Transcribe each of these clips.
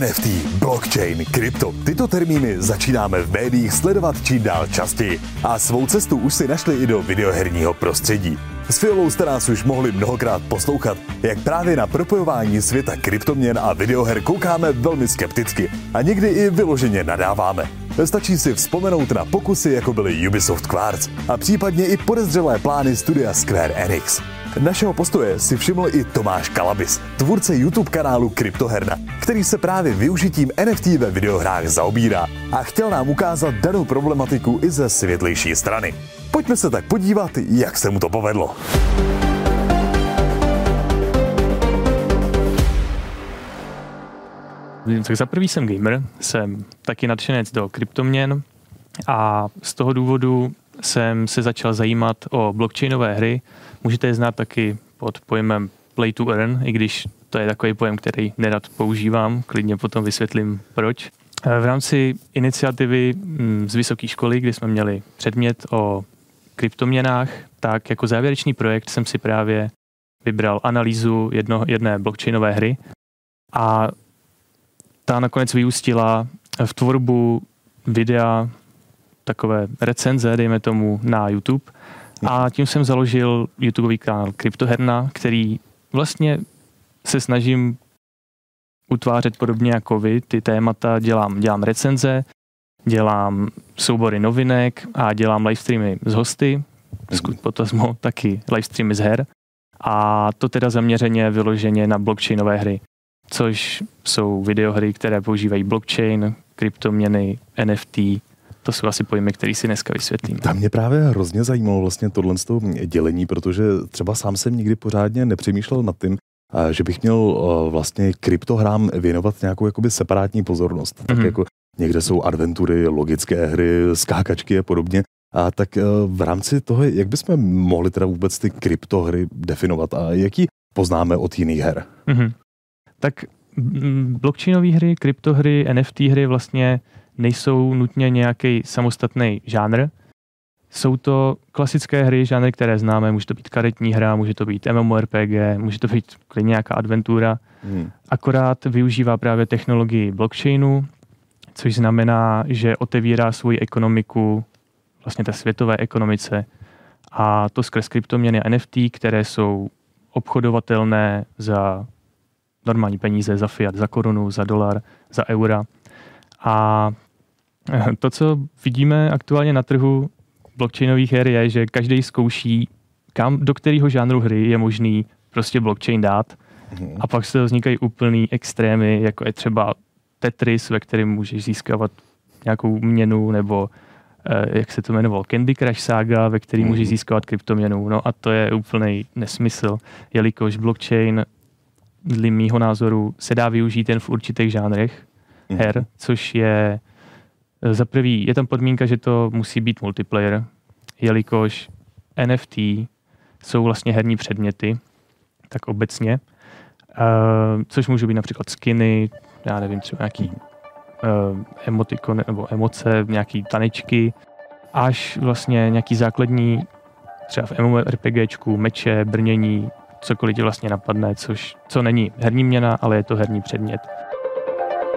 NFT, blockchain, krypto. Tyto termíny začínáme v médiích sledovat čím dál častěji a svou cestu už si našli i do videoherního prostředí. S Fiolou jste nás už mohli mnohokrát poslouchat, jak právě na propojování světa kryptoměn a videoher koukáme velmi skepticky a někdy i vyloženě nadáváme. Stačí si vzpomenout na pokusy, jako byly Ubisoft Quartz a případně i podezřelé plány studia Square Enix. Našeho postoje si všiml i Tomáš Kalabis, tvůrce YouTube kanálu Kryptoherna, který se právě využitím NFT ve videohrách zaobírá a chtěl nám ukázat danou problematiku i ze světlejší strany. Pojďme se tak podívat, jak se mu to povedlo. Tak za prvý jsem gamer, jsem taky nadšenec do kryptoměn a z toho důvodu jsem se začal zajímat o blockchainové hry. Můžete je znát taky pod pojmem Play to Earn, i když to je takový pojem, který nerad používám, klidně potom vysvětlím proč. V rámci iniciativy mm, z vysoké školy, kdy jsme měli předmět o kryptoměnách, tak jako závěrečný projekt jsem si právě vybral analýzu jedno, jedné blockchainové hry a ta nakonec vyústila v tvorbu videa, takové recenze, dejme tomu, na YouTube. A tím jsem založil YouTubeový kanál Kryptoherna, který vlastně se snažím utvářet podobně jako vy. Ty témata dělám, dělám recenze, dělám soubory novinek a dělám livestreamy z hosty, mm-hmm. taky livestreamy z her. A to teda zaměřeně vyloženě na blockchainové hry což jsou videohry, které používají blockchain, kryptoměny, NFT, to jsou asi pojmy, které si dneska vysvětlím. Tam mě právě hrozně zajímalo vlastně tohle dělení, protože třeba sám jsem nikdy pořádně nepřemýšlel nad tím, že bych měl vlastně kryptohrám věnovat nějakou jakoby separátní pozornost. Mm-hmm. Tak mhm. jako někde jsou adventury, logické hry, skákačky a podobně. A tak e, v rámci toho, jak bychom mohli teda vůbec ty kryptohry definovat a jaký poznáme od jiných her? Mm-hmm tak blockchainové hry, kryptohry, NFT hry vlastně nejsou nutně nějaký samostatný žánr. Jsou to klasické hry, žánry, které známe. Může to být karetní hra, může to být MMORPG, může to být klidně nějaká adventura. Hmm. Akorát využívá právě technologii blockchainu, což znamená, že otevírá svoji ekonomiku vlastně té světové ekonomice a to skrz kryptoměny NFT, které jsou obchodovatelné za normální peníze za fiat, za korunu, za dolar, za eura. A to, co vidíme aktuálně na trhu blockchainových her, je, že každý zkouší, kam, do kterého žánru hry je možný prostě blockchain dát. Mm. A pak se vznikají úplný extrémy, jako je třeba Tetris, ve kterém můžeš získávat nějakou měnu, nebo eh, jak se to jmenovalo, Candy Crush Saga, ve který mm. můžeš získávat kryptoměnu. No a to je úplný nesmysl, jelikož blockchain dle mýho názoru se dá využít jen v určitých žánrech mm. her, což je eh, za prvý, je tam podmínka, že to musí být multiplayer, jelikož NFT jsou vlastně herní předměty, tak obecně, uh, což můžou být například skiny, já nevím, třeba nějaký uh, emotikony nebo emoce, nějaký tanečky, až vlastně nějaký základní třeba v MMORPGčku, meče, brnění, cokoliv ti vlastně napadne, což, co není herní měna, ale je to herní předmět.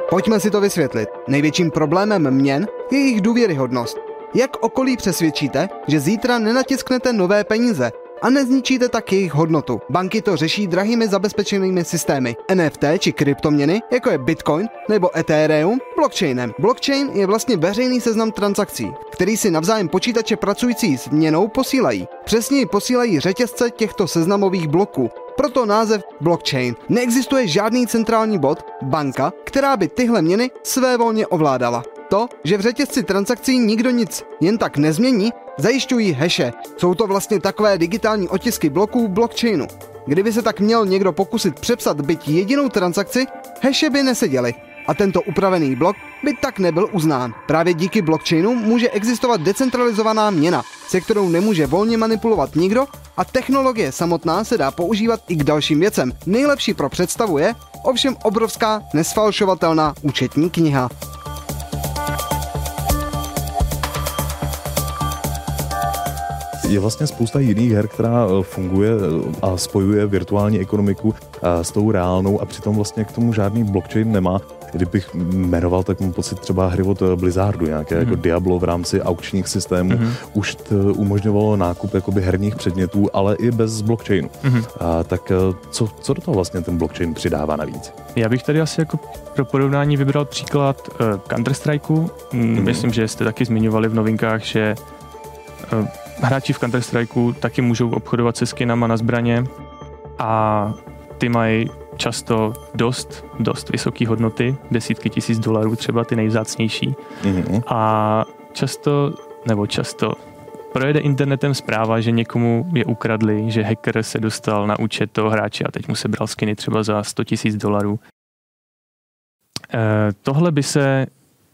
Pojďme si to vysvětlit. Největším problémem měn je jejich důvěryhodnost. Jak okolí přesvědčíte, že zítra nenatisknete nové peníze, a nezničíte tak jejich hodnotu. Banky to řeší drahými zabezpečenými systémy. NFT či kryptoměny, jako je Bitcoin nebo Ethereum, blockchainem. Blockchain je vlastně veřejný seznam transakcí, který si navzájem počítače pracující s měnou posílají. Přesněji posílají řetězce těchto seznamových bloků, proto název blockchain. Neexistuje žádný centrální bod, banka, která by tyhle měny své volně ovládala. To, že v řetězci transakcí nikdo nic jen tak nezmění, zajišťují heše. Jsou to vlastně takové digitální otisky bloků blockchainu. Kdyby se tak měl někdo pokusit přepsat byť jedinou transakci, heše by neseděly a tento upravený blok by tak nebyl uznán. Právě díky blockchainu může existovat decentralizovaná měna, se kterou nemůže volně manipulovat nikdo a technologie samotná se dá používat i k dalším věcem. Nejlepší pro představu je ovšem obrovská nesfalšovatelná účetní kniha. je vlastně spousta jiných her, která eh, funguje eh, a spojuje virtuální ekonomiku eh, s tou reálnou a přitom vlastně k tomu žádný blockchain nemá. Kdybych jmenoval, tak mám pocit třeba hry od Blizzardu, nějaké mm. jako mhm. Diablo v rámci aukčních systémů, mm. už t, umožňovalo nákup jakoby herních předmětů, ale i bez blockchainu. Mm. A, tak co, co do toho vlastně ten blockchain přidává navíc? Já bych tady asi jako pro porovnání vybral příklad uh, Counter-Strikeu. Mm. Myslím, že jste taky zmiňovali v novinkách, že uh, hráči v Counter-Strikeu taky můžou obchodovat se skinama na zbraně a ty mají často dost, dost vysoké hodnoty, desítky tisíc dolarů, třeba ty nejvzácnější. Mm-hmm. A často, nebo často, projede internetem zpráva, že někomu je ukradli, že hacker se dostal na účet toho hráče a teď mu sebral skiny třeba za 100 tisíc dolarů. E, tohle by se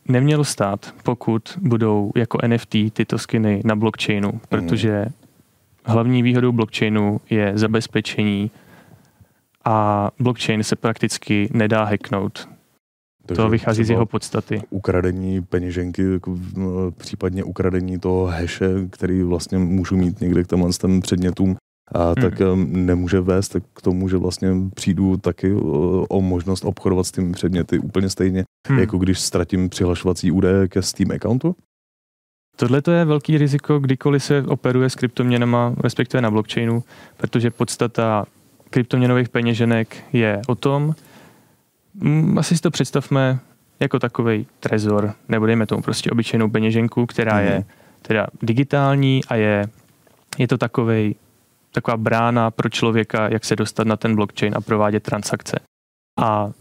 nemělo stát, pokud budou jako NFT tyto skiny na blockchainu, mm. protože hlavní výhodou blockchainu je zabezpečení a blockchain se prakticky nedá hacknout. Takže to vychází z jeho podstaty. Ukradení peněženky, jako případně ukradení toho heše, který vlastně můžu mít někde k tomhle těm předmětům, a hmm. tak nemůže vést k tomu, že vlastně přijdu taky o, o možnost obchodovat s těmi předměty úplně stejně, hmm. jako když ztratím přihlašovací údaje ke Steam accountu? Tohle to je velký riziko, kdykoliv se operuje s kryptoměnama, respektive na blockchainu, protože podstata kryptoměnových peněženek je o tom, mm, asi si to představme jako takový trezor, nebo dejme tomu prostě obyčejnou peněženku, která je mhm. teda digitální a je, je to takovej, taková brána pro člověka, jak se dostat na ten blockchain a provádět transakce. A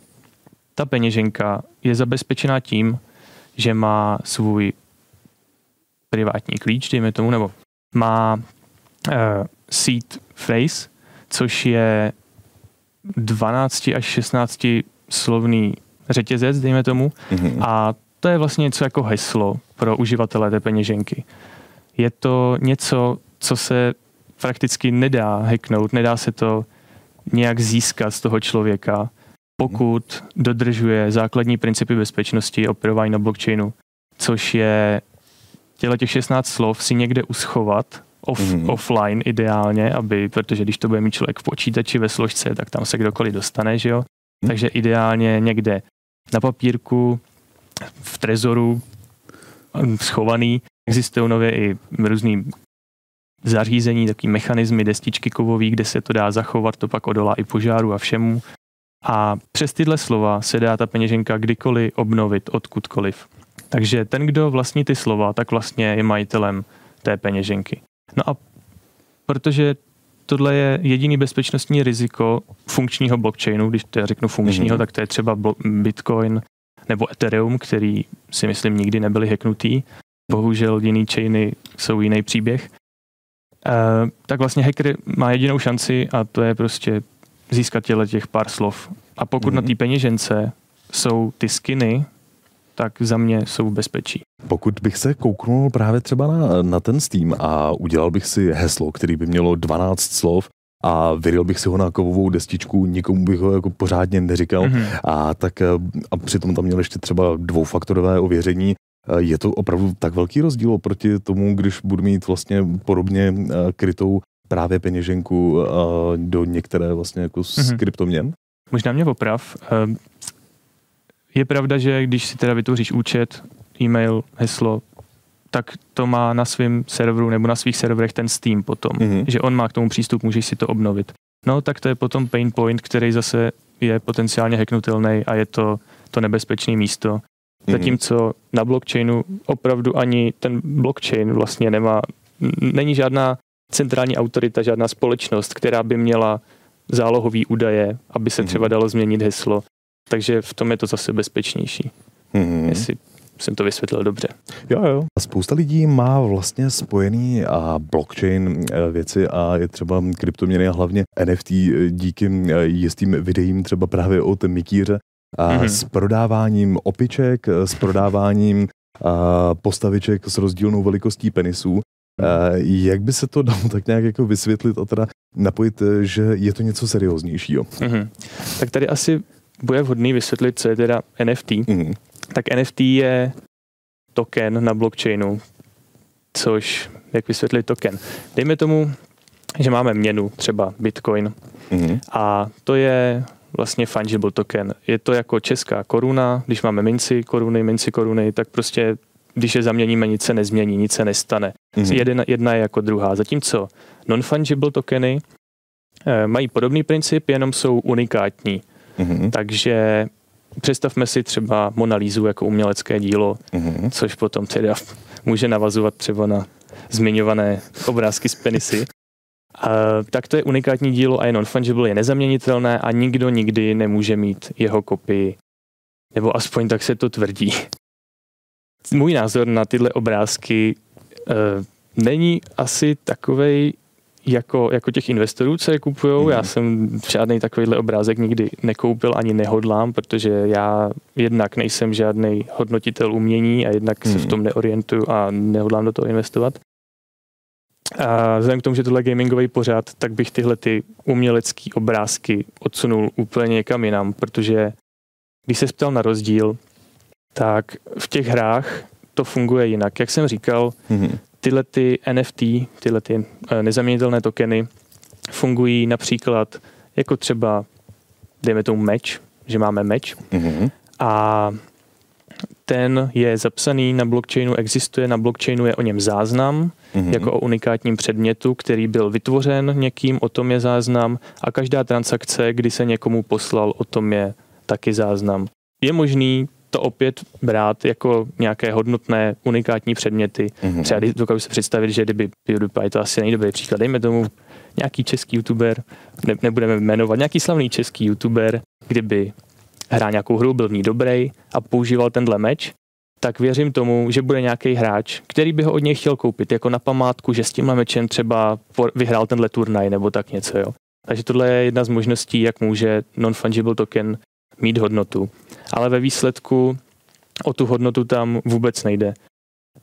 ta peněženka je zabezpečená tím, že má svůj privátní klíč, dejme tomu, nebo má uh, seed phrase, což je 12 až 16 slovný řetězec, dejme tomu. Mm-hmm. A to je vlastně něco jako heslo pro uživatele té peněženky. Je to něco, co se prakticky nedá hacknout, nedá se to nějak získat z toho člověka, pokud dodržuje základní principy bezpečnosti operování na blockchainu, což je těle těch 16 slov si někde uschovat off, mm-hmm. offline ideálně, aby, protože když to bude mít člověk v počítači ve složce, tak tam se kdokoliv dostane, že jo. Mm-hmm. Takže ideálně někde na papírku, v trezoru, schovaný. Existují nově i různý zařízení, takový mechanismy, destičky kovový, kde se to dá zachovat, to pak odolá i požáru a všemu. A přes tyhle slova se dá ta peněženka kdykoliv obnovit odkudkoliv. Takže ten, kdo vlastní ty slova, tak vlastně je majitelem té peněženky. No a protože tohle je jediný bezpečnostní riziko funkčního blockchainu, když to řeknu funkčního, mm-hmm. tak to je třeba Bitcoin nebo Ethereum, který si myslím nikdy nebyli hacknutý. Bohužel jiný chainy jsou jiný příběh. E, tak vlastně hacker má jedinou šanci a to je prostě získat těle těch pár slov. A pokud mm-hmm. na té peněžence jsou ty skiny, tak za mě jsou v bezpečí. Pokud bych se kouknul právě třeba na, na ten Steam a udělal bych si heslo, který by mělo 12 slov, a vyril bych si ho na kovovou destičku, nikomu bych ho jako pořádně neříkal mm-hmm. a tak a přitom tam měl ještě třeba dvoufaktorové ověření. Je to opravdu tak velký rozdíl oproti tomu, když budu mít vlastně podobně krytou právě peněženku do některé vlastně jako mm-hmm. kryptoměn? Možná mě oprav. Je pravda, že když si teda vytvoříš účet, e-mail, heslo, tak to má na svém serveru nebo na svých serverech ten Steam potom, mm-hmm. že on má k tomu přístup, můžeš si to obnovit. No tak to je potom pain point, který zase je potenciálně hacknutelný a je to to nebezpečné místo. Mm-hmm. Zatímco na blockchainu opravdu ani ten blockchain vlastně nemá, není žádná centrální autorita, žádná společnost, která by měla zálohové údaje, aby se mm-hmm. třeba dalo změnit heslo. Takže v tom je to zase bezpečnější. Mm-hmm. Jestli jsem to vysvětlil dobře. Jo, jo. Spousta lidí má vlastně spojený a blockchain e, věci a je třeba kryptoměny a hlavně NFT e, díky e, jistým videím třeba právě od Mikýře a mm-hmm. s prodáváním opiček, s prodáváním a postaviček s rozdílnou velikostí penisů. Jak by se to dalo tak nějak jako vysvětlit a teda napojit, že je to něco serióznějšího? Mm-hmm. Tak tady asi bude vhodný vysvětlit, co je teda NFT. Mm-hmm. Tak NFT je token na blockchainu, což, jak vysvětlit token? Dejme tomu, že máme měnu, třeba Bitcoin, mm-hmm. a to je vlastně fungible token. Je to jako česká koruna, když máme minci, koruny, minci, koruny, tak prostě když je zaměníme, nic se nezmění, nic se nestane. Mm-hmm. Jedna, jedna je jako druhá. Zatímco non-fungible tokeny eh, mají podobný princip, jenom jsou unikátní. Mm-hmm. Takže představme si třeba Mona Lízu jako umělecké dílo, mm-hmm. což potom teda může navazovat třeba na zmiňované obrázky z penisy. A, tak to je unikátní dílo a je non-fungible, je nezaměnitelné a nikdo nikdy nemůže mít jeho kopii. Nebo aspoň tak se to tvrdí. Můj názor na tyhle obrázky e, není asi takovej jako, jako těch investorů, co je kupují. Mm. Já jsem žádný takovýhle obrázek nikdy nekoupil ani nehodlám, protože já jednak nejsem žádný hodnotitel umění a jednak mm. se v mhm. tom neorientuju a nehodlám do toho investovat. A vzhledem k tomu, že tohle je gamingový pořád, tak bych tyhle ty umělecké obrázky odsunul úplně někam jinam, protože když se ptal na rozdíl, tak v těch hrách to funguje jinak. Jak jsem říkal, mm-hmm. Tyhle ty NFT, tyhle ty eh, nezaměnitelné tokeny fungují například jako třeba, dejme tomu meč, že máme meč mm-hmm. a ten je zapsaný na blockchainu, existuje na blockchainu, je o něm záznam, mm-hmm. jako o unikátním předmětu, který byl vytvořen někým, o tom je záznam a každá transakce, kdy se někomu poslal, o tom je taky záznam. Je možný to opět brát jako nějaké hodnotné, unikátní předměty. Mm-hmm. Třeba dokážu se představit, že kdyby PewDiePie, to asi není dobrý příklad, dejme tomu nějaký český youtuber, ne, nebudeme jmenovat, nějaký slavný český youtuber, kdyby hrál nějakou hru, byl v ní dobrý a používal tenhle meč, tak věřím tomu, že bude nějaký hráč, který by ho od něj chtěl koupit, jako na památku, že s tímhle mečem třeba vyhrál tenhle turnaj nebo tak něco. Jo. Takže tohle je jedna z možností, jak může non-fungible token mít hodnotu. Ale ve výsledku o tu hodnotu tam vůbec nejde.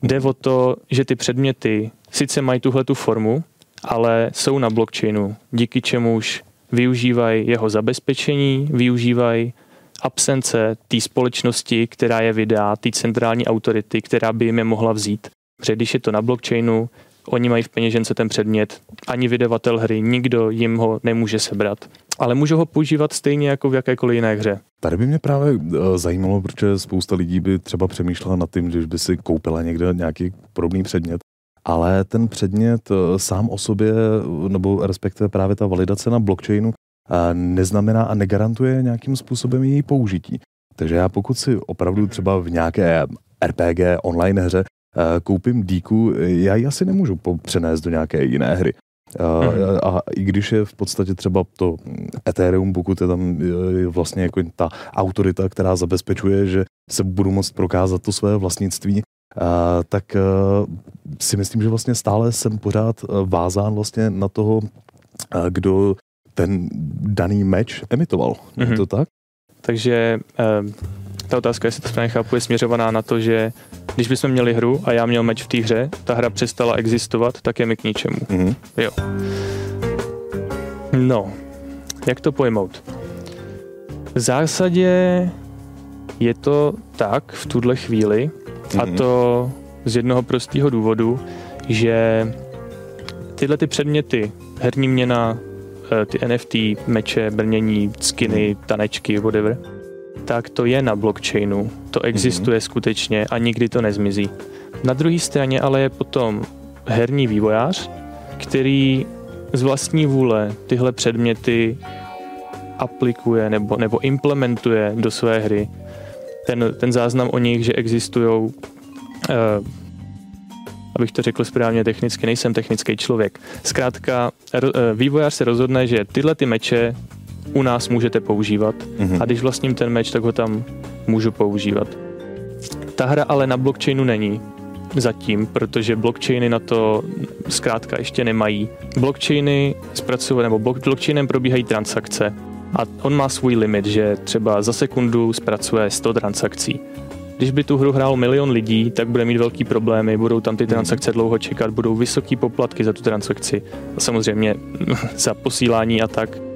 Jde o to, že ty předměty sice mají tuhle tu formu, ale jsou na blockchainu, díky čemuž využívají jeho zabezpečení, využívají absence té společnosti, která je vydá, té centrální autority, která by jim je mohla vzít. Protože když je to na blockchainu, oni mají v peněžence ten předmět, ani vydavatel hry, nikdo jim ho nemůže sebrat. Ale můžou ho používat stejně jako v jakékoliv jiné hře. Tady by mě právě eh, zajímalo, protože spousta lidí by třeba přemýšlela nad tím, že by si koupila někde nějaký podobný předmět, ale ten předmět eh, sám o sobě, nebo respektive právě ta validace na blockchainu, neznamená a negarantuje nějakým způsobem její použití. Takže já pokud si opravdu třeba v nějaké RPG online hře eh, koupím díku, já ji asi nemůžu přenést do nějaké jiné hry. Mm-hmm. A i když je v podstatě třeba to Ethereum, pokud je tam vlastně jako ta autorita, která zabezpečuje, že se budu moct prokázat to své vlastnictví, tak si myslím, že vlastně stále jsem pořád vázán vlastně na toho, kdo ten daný meč emitoval. Mm-hmm. Je to tak? Takže eh, ta otázka, jestli to správně chápu, je směřovaná na to, že když bychom měli hru a já měl meč v té hře, ta hra přestala existovat, tak je mi k ničemu. Mm-hmm. Jo. No, jak to pojmout? V zásadě je to tak v tuhle chvíli, mm-hmm. a mhm. to z jednoho prostého důvodu, že tyhle ty předměty, herní měna, Eh, ty NFT, meče, brnění, skiny, tanečky, whatever, tak to je na blockchainu. To mhm. existuje mm-hmm. skutečně a nikdy to nezmizí. Na druhé straně ale je potom herní vývojář, který z vlastní vůle tyhle předměty aplikuje nebo, nebo implementuje do své hry. Ten, ten záznam o nich, že existují uh, abych to řekl správně technicky, nejsem technický člověk. Zkrátka, eh, vývojář se rozhodne, že tyhle ty meče u nás můžete používat mm-hmm. a když vlastním ten meč, tak ho tam můžu používat. Ta hra ale na blockchainu není zatím, protože blockchainy na to zkrátka ještě nemají. Blockchainy zpracují, nebo blockchainem probíhají transakce a on má svůj limit, že třeba za sekundu zpracuje 100 transakcí. Když by tu hru hrál milion lidí, tak bude mít velký problémy, budou tam ty transakce dlouho čekat, budou vysoký poplatky za tu transakci. A samozřejmě za posílání a tak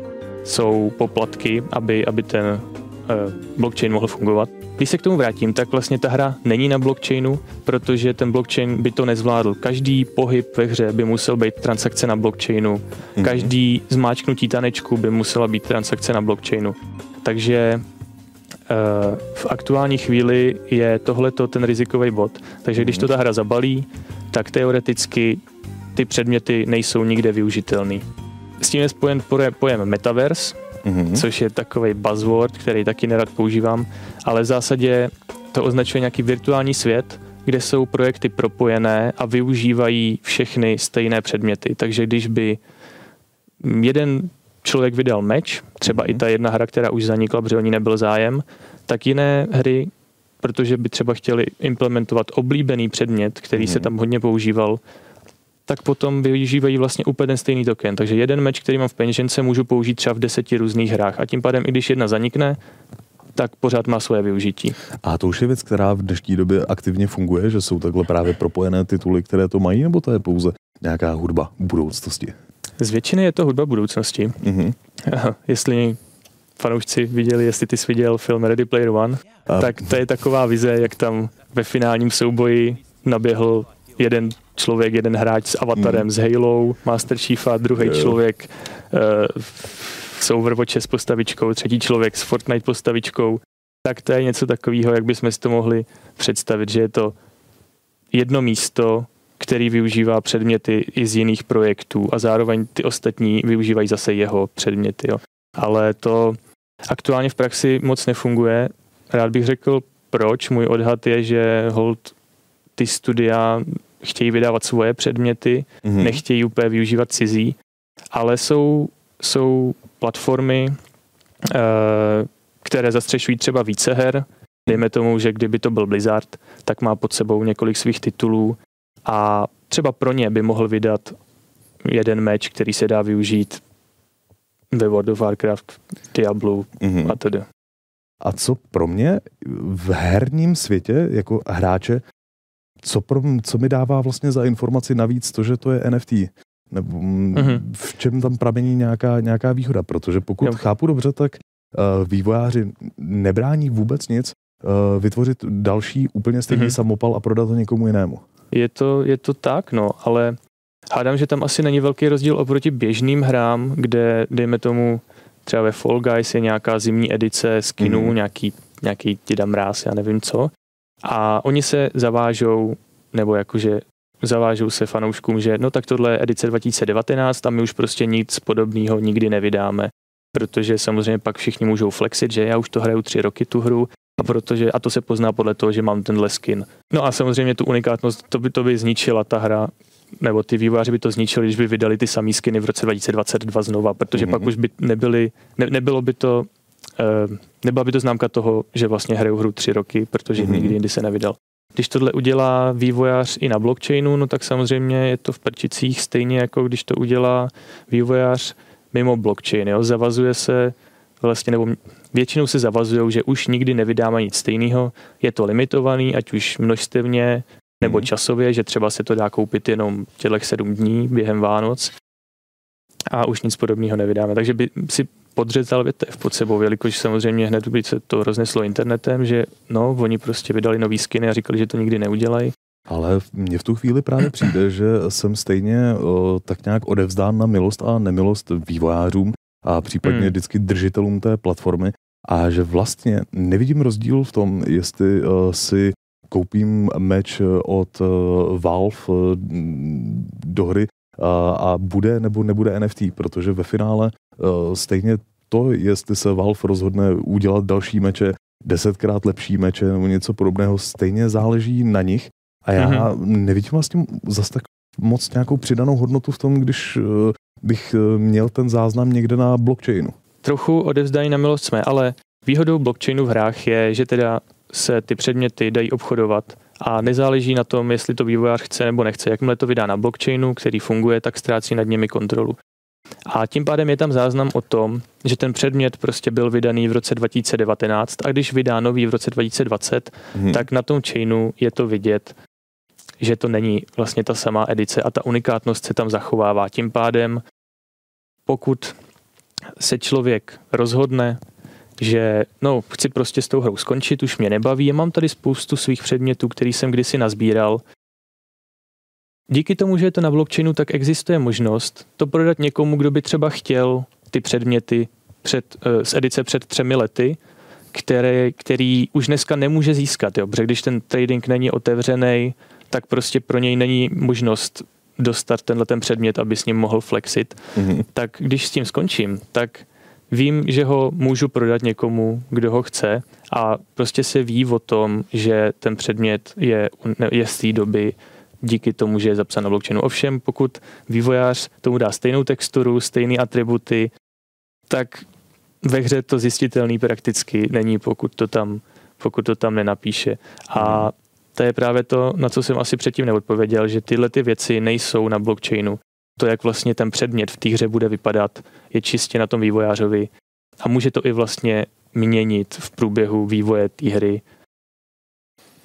jsou poplatky, aby, aby ten uh, blockchain mohl fungovat. když se k tomu vrátím, tak vlastně ta hra není na blockchainu, protože ten blockchain by to nezvládl. Každý pohyb ve hře by musel být transakce na blockchainu. Mm-hmm. Každý zmáčknutí tanečku by musela být transakce na blockchainu. Takže uh, v aktuální chvíli je tohleto ten rizikový bod. Takže když to ta hra zabalí, tak teoreticky ty předměty nejsou nikde využitelný. S tím je spojen pojem metaverse, mm-hmm. což je takový buzzword, který taky nerad používám, ale v zásadě to označuje nějaký virtuální svět, kde jsou projekty propojené a využívají všechny stejné předměty. Takže když by jeden člověk vydal meč, třeba mm-hmm. i ta jedna hra, která už zanikla, protože o ní nebyl zájem, tak jiné hry, protože by třeba chtěli implementovat oblíbený předmět, který mm-hmm. se mhm. tam hodně používal, tak potom využívají vlastně úplně stejný token. Takže jeden meč, který mám v peněžence, můžu použít třeba v deseti různých hrách. A tím pádem, i když jedna zanikne, tak pořád má svoje využití. A to už je věc, která v dnešní době aktivně funguje, že jsou takhle právě propojené tituly, které to mají, nebo to je pouze nějaká hudba budoucnosti? Z většiny je to hudba budoucnosti. Mm-hmm. Jestli fanoušci viděli, jestli ty jsi viděl film Ready Player One, a... tak to je taková vize, jak tam ve finálním souboji naběhl jeden člověk, jeden hráč s avatarem, mm. s Halo, Master Chiefa, druhý člověk uh, s Overwatche s postavičkou, třetí člověk s Fortnite postavičkou. Tak to je něco takového, jak bychom si to mohli představit, že je to jedno místo, který využívá předměty i z jiných projektů a zároveň ty ostatní využívají zase jeho předměty. Jo. Ale to aktuálně v praxi moc nefunguje. Rád bych řekl, proč. Můj odhad je, že hold ty studia chtějí vydávat svoje předměty, mm-hmm. nechtějí úplně využívat cizí, ale jsou, jsou platformy, eh, které zastřešují třeba více her. Dejme tomu, že kdyby to byl Blizzard, tak má pod sebou několik svých titulů a třeba pro ně by mohl vydat jeden meč, který se dá využít ve World of Warcraft, Diablo mm-hmm. a tedy. A co pro mě v herním světě jako hráče co, pro, co mi dává vlastně za informaci navíc to, že to je NFT? Nebo mm-hmm. v čem tam pramení nějaká, nějaká výhoda? Protože pokud jo. chápu dobře, tak uh, vývojáři nebrání vůbec nic uh, vytvořit další úplně stejný mm-hmm. samopal a prodat to někomu jinému. Je to, je to tak, no, ale hádám, že tam asi není velký rozdíl oproti běžným hrám, kde, dejme tomu, třeba ve Fall Guys je nějaká zimní edice skinů, mm. nějaký, nějaký ti dám ráz, já nevím co. A oni se zavážou, nebo jakože zavážou se fanouškům, že no tak tohle je edice 2019 tam my už prostě nic podobného nikdy nevydáme. Protože samozřejmě pak všichni můžou flexit, že já už to hraju tři roky tu hru a protože, a to se pozná podle toho, že mám tenhle skin. No a samozřejmě tu unikátnost, to by, to by zničila ta hra, nebo ty vývojáři by to zničili, když by vydali ty samý skiny v roce 2022 znova, protože mm-hmm. pak už by nebyly, ne, nebylo by to Eh, nebyla by to známka toho, že vlastně hraju hru tři roky, protože mm-hmm. nikdy jindy se nevydal. Když tohle udělá vývojář i na blockchainu, no tak samozřejmě je to v prčicích stejně jako když to udělá vývojář mimo blockchain. Jo? Zavazuje se vlastně, nebo většinou se zavazují, že už nikdy nevydávají nic stejného. Je to limitovaný, ať už množstevně nebo mm. časově, že třeba se to dá koupit jenom těchto sedm dní během Vánoc a už nic podobného nevydáme. Takže by si podřezal větev pod sebou, jelikož samozřejmě hned by se to rozneslo internetem, že no, oni prostě vydali nový skiny a říkali, že to nikdy neudělají. Ale mně v tu chvíli právě přijde, že jsem stejně o, tak nějak odevzdán na milost a nemilost vývojářům a případně hmm. vždycky držitelům té platformy a že vlastně nevidím rozdíl v tom, jestli o, si koupím meč od Valve do hry a, a bude nebo nebude NFT, protože ve finále Eh, stejně to, jestli se Valve rozhodne udělat další meče, desetkrát lepší meče nebo něco podobného, stejně záleží na nich. A já mm-hmm. nevidím vlastně zase tak moc nějakou přidanou hodnotu v tom, když eh, bych eh, měl ten záznam někde na blockchainu. Trochu odevzdají na milost jsme, ale výhodou blockchainu v hrách je, že teda se ty předměty dají obchodovat a nezáleží na tom, jestli to vývojář chce nebo nechce. Jakmile to vydá na blockchainu, který funguje, tak ztrácí nad nimi kontrolu. A tím pádem je tam záznam o tom, že ten předmět prostě byl vydaný v roce 2019 a když vydá nový v roce 2020, hmm. tak na tom chainu je to vidět, že to není vlastně ta samá edice a ta unikátnost se tam zachovává. Tím pádem, pokud se člověk rozhodne, že no, chci prostě s tou hrou skončit, už mě nebaví, mám tady spoustu svých předmětů, který jsem kdysi nazbíral. Díky tomu, že je to na blockchainu, tak existuje možnost to prodat někomu, kdo by třeba chtěl ty předměty před, eh, z edice před třemi lety, které, který už dneska nemůže získat, jo? protože když ten trading není otevřený, tak prostě pro něj není možnost dostat tenhle ten předmět, aby s ním mohl flexit. Mm-hmm. Tak když s tím skončím, tak vím, že ho můžu prodat někomu, kdo ho chce a prostě se ví o tom, že ten předmět je, je z té doby díky tomu, že je zapsán na blockchainu. Ovšem, pokud vývojář tomu dá stejnou texturu, stejné atributy, tak ve hře to zjistitelný prakticky není, pokud to tam, pokud to tam nenapíše. A mhm. to je právě to, na co jsem asi předtím neodpověděl, že tyhle ty věci nejsou na blockchainu. To, jak vlastně ten předmět v té hře bude vypadat, je čistě na tom vývojářovi a může to i vlastně měnit v průběhu vývoje té hry,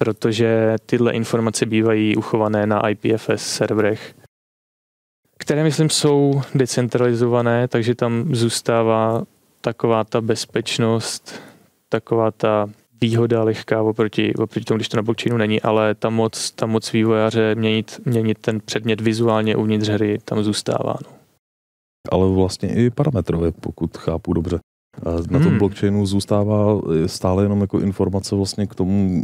protože tyhle informace bývají uchované na IPFS serverech, které myslím jsou decentralizované, takže tam zůstává taková ta bezpečnost, taková ta výhoda lehká oproti, oproti tomu, když to na blockchainu není, ale ta moc, ta moc vývojáře měnit, měnit ten předmět vizuálně uvnitř hry tam zůstává. No. Ale vlastně i parametrově, pokud chápu dobře. Na tom hmm. blockchainu zůstává stále jenom jako informace vlastně k tomu,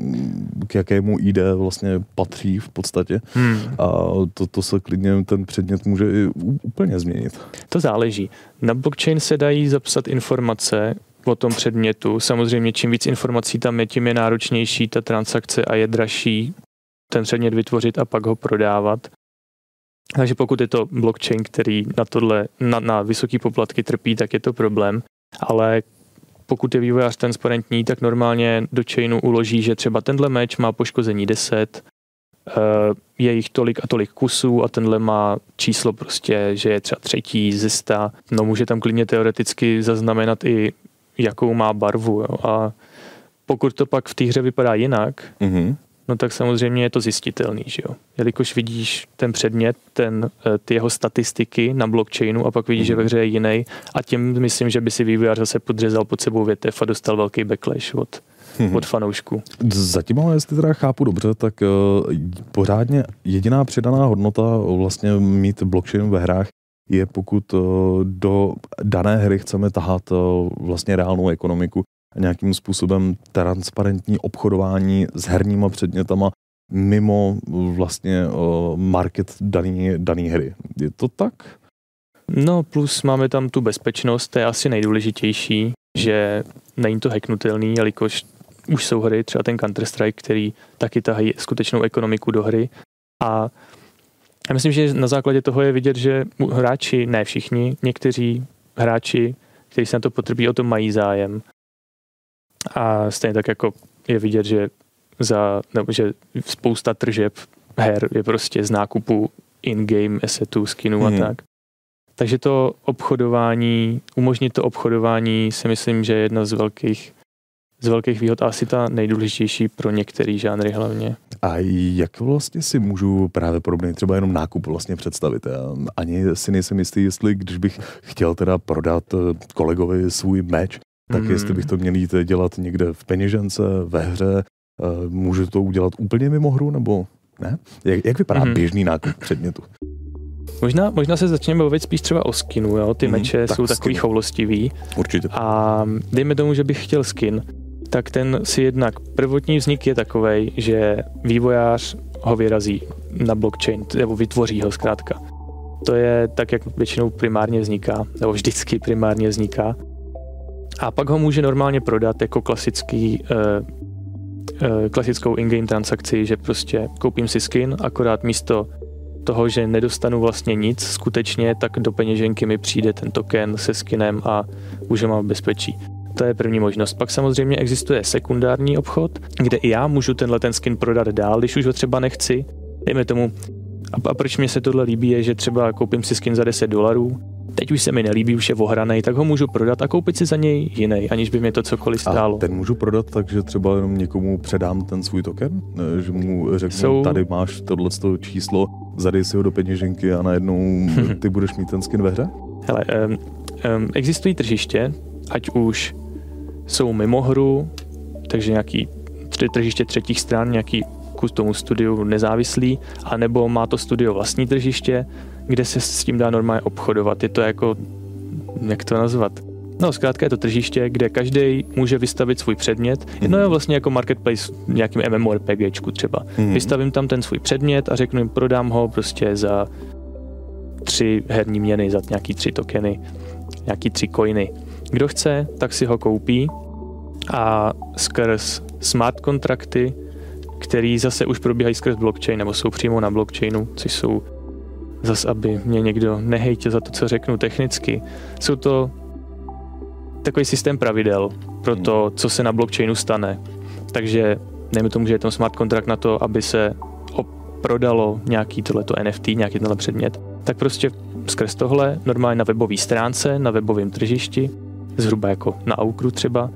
k jakému ID vlastně patří v podstatě. Hmm. A to, to se klidně ten předmět může i úplně změnit. To záleží. Na blockchain se dají zapsat informace o tom předmětu. Samozřejmě čím víc informací tam je, tím je náročnější ta transakce a je dražší ten předmět vytvořit a pak ho prodávat. Takže pokud je to blockchain, který na tohle, na, na vysoký poplatky trpí, tak je to problém ale pokud je vývojář transparentní, tak normálně do chainu uloží, že třeba tenhle meč má poškození 10, eh, je jich tolik a tolik kusů a tenhle má číslo prostě, že je třeba třetí ze sta. No může tam klidně teoreticky zaznamenat i jakou má barvu. Jo. A pokud to pak v té hře vypadá jinak, mm-hmm no tak samozřejmě je to zjistitelný, že jo. Jelikož vidíš ten předmět, ten, eh, ty jeho statistiky na blockchainu a pak vidíš, mm. že ve hře je jiný a tím myslím, že by si vývojář zase podřezal pod sebou větev a dostal velký backlash od, hmm. od fanoušků. Zatím ale, jestli teda chápu dobře, tak uh, pořádně jediná přidaná hodnota vlastně mít blockchain ve hrách je pokud uh, do dané hry chceme tahat vlastně reálnou ekonomiku, nějakým způsobem transparentní obchodování s herníma předmětama mimo vlastně market daný, daný hry. Je to tak? No plus máme tam tu bezpečnost, to je asi nejdůležitější, že není to hacknutelný, jelikož už jsou hry, třeba ten Counter-Strike, který taky tahají skutečnou ekonomiku do hry a já myslím, že na základě toho je vidět, že hráči, ne všichni, někteří hráči, kteří se na to potrpí, o tom mají zájem. A stejně tak jako je vidět, že za, nebo že spousta tržeb her je prostě z nákupu in-game assetů, skinů hmm. a tak. Takže to obchodování, umožnit to obchodování si myslím, že je jedna z velkých z velkých výhod asi ta nejdůležitější pro některé žánry hlavně. A jak vlastně si můžu právě podobně třeba jenom nákup vlastně představit? Já ani si nejsem jistý, jestli když bych chtěl teda prodat eh, kolegovi svůj meč, tak mm. jestli bych to měl jít dělat někde v peněžence, ve hře, uh, můžu to udělat úplně mimo hru, nebo ne? Jak, jak vypadá mm. běžný nákup předmětu? Možná, možná se začneme bavit spíš třeba o skinu, jo? Ty mm, meče tak jsou takový skin. choulostivý. Určitě. A dejme tomu, že bych chtěl skin, tak ten si jednak prvotní vznik je takový, že vývojář ho vyrazí na blockchain, nebo vytvoří ho zkrátka. To je tak, jak většinou primárně vzniká, nebo vždycky primárně vzniká. A pak ho může normálně prodat jako klasický, uh, uh, klasickou in-game transakci, že prostě koupím si skin, akorát místo toho, že nedostanu vlastně nic skutečně, tak do peněženky mi přijde ten token se skinem a už ho mám v bezpečí. To je první možnost. Pak samozřejmě existuje sekundární obchod, kde i já můžu tenhle ten skin prodat dál, když už ho třeba nechci. Dejme tomu, a, a proč mě se tohle líbí, je, že třeba koupím si skin za 10 dolarů, teď už se mi nelíbí, už je ohranej, tak ho můžu prodat a koupit si za něj jiný, aniž by mě to cokoliv stálo. A ten můžu prodat tak, že třeba jenom někomu předám ten svůj token? Že mu řeknu, Jsou... tady máš tohle číslo, zadej si ho do peněženky a najednou ty budeš mít ten skin ve hře? Hele, um, um, existují tržiště, ať už jsou mimo hru, takže nějaký tržiště třetích stran, nějaký kus tomu studiu nezávislý, anebo má to studio vlastní tržiště, kde se s tím dá normálně obchodovat. Je to jako, jak to nazvat? No, zkrátka je to tržiště, kde každý může vystavit svůj předmět. Mm-hmm. No je vlastně jako marketplace nějakým MMORPGčku třeba. Mm-hmm. Vystavím tam ten svůj předmět a řeknu jim, prodám ho prostě za tři herní měny, za nějaký tři tokeny, nějaký tři coiny. Kdo chce, tak si ho koupí a skrz smart kontrakty, který zase už probíhají skrz blockchain nebo jsou přímo na blockchainu, což jsou zas, aby mě někdo nehejtil za to, co řeknu technicky. Jsou to takový systém pravidel pro to, hmm. co se na blockchainu stane. Takže dejme tomu, že je tam smart kontrakt na to, aby se prodalo nějaký tohleto NFT, nějaký tenhle předmět. Tak prostě skrz tohle, normálně na webové stránce, na webovém tržišti, zhruba jako na Aukru třeba,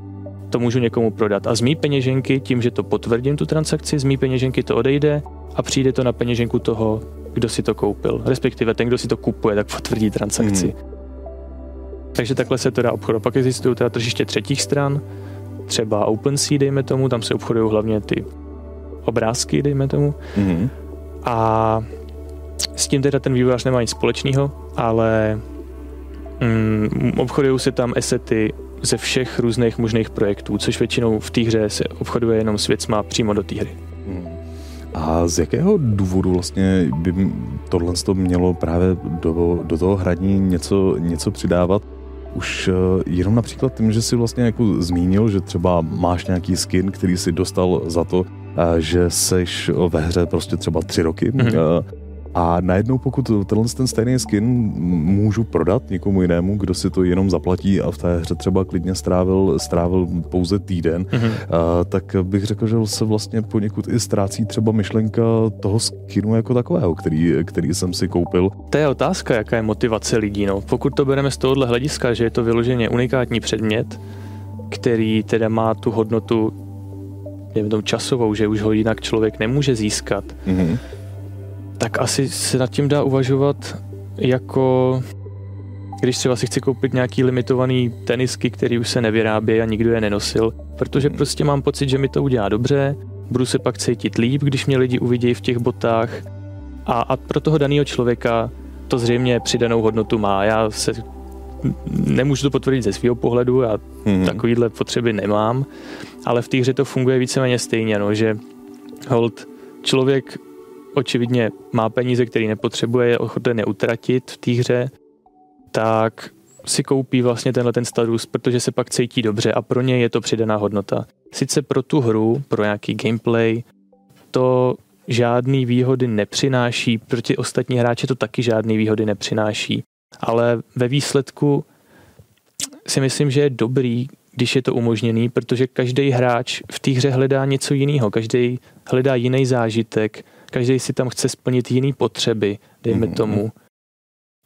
to můžu někomu prodat. A z mý peněženky, tím, že to potvrdím tu transakci, z mý peněženky to odejde a přijde to na peněženku toho, kdo si to koupil. Respektive ten, kdo si to kupuje, tak potvrdí transakci. Hmm. Takže takhle se to dá obchodovat. Pak existují teda tržiště třetích stran, třeba OpenSea, dejme tomu, tam se obchodují hlavně ty obrázky, dejme tomu. Mm-hmm. A s tím teda ten vývojář nemá nic společného, ale mm, obchodují se tam esety ze všech různých možných projektů, což většinou v té hře se obchoduje jenom s věcma přímo do té hry. Hmm. A z jakého důvodu vlastně by tohle mělo právě do, do toho hraní něco, něco přidávat? Už eh, jenom například tím, že si vlastně jako zmínil, že třeba máš nějaký skin, který si dostal za to, eh, že seš ve hře prostě třeba tři roky. Mm-hmm. A najednou, pokud tenhle ten stejný skin můžu prodat někomu jinému, kdo si to jenom zaplatí a v té hře třeba klidně strávil, strávil pouze týden, mm-hmm. a, tak bych řekl, že se vlastně poněkud i ztrácí třeba myšlenka toho skinu jako takového, který, který jsem si koupil. To je otázka, jaká je motivace lidí. No. Pokud to bereme z tohohle hlediska, že je to vyloženě unikátní předmět, který teda má tu hodnotu tom časovou, že už ho jinak člověk nemůže získat, mm-hmm tak asi se nad tím dá uvažovat jako když třeba si chci koupit nějaký limitovaný tenisky, který už se nevyrábí a nikdo je nenosil, protože hmm. prostě mám pocit, že mi to udělá dobře, budu se pak cítit líp, když mě lidi uvidí v těch botách a, a pro toho daného člověka to zřejmě přidanou hodnotu má. Já se nemůžu to potvrdit ze svého pohledu, já hmm. takovýhle potřeby nemám, ale v té hře to funguje víceméně stejně, no, že hold člověk očividně má peníze, které nepotřebuje, je ochoten je utratit v té hře, tak si koupí vlastně tenhle ten status, protože se pak cítí dobře a pro ně je to přidaná hodnota. Sice pro tu hru, pro nějaký gameplay, to žádný výhody nepřináší, proti ostatní hráči to taky žádný výhody nepřináší, ale ve výsledku si myslím, že je dobrý, když je to umožněný, protože každý hráč v té hře hledá něco jiného, každý hledá jiný zážitek, každý si tam chce splnit jiný potřeby, dejme mm-hmm. tomu.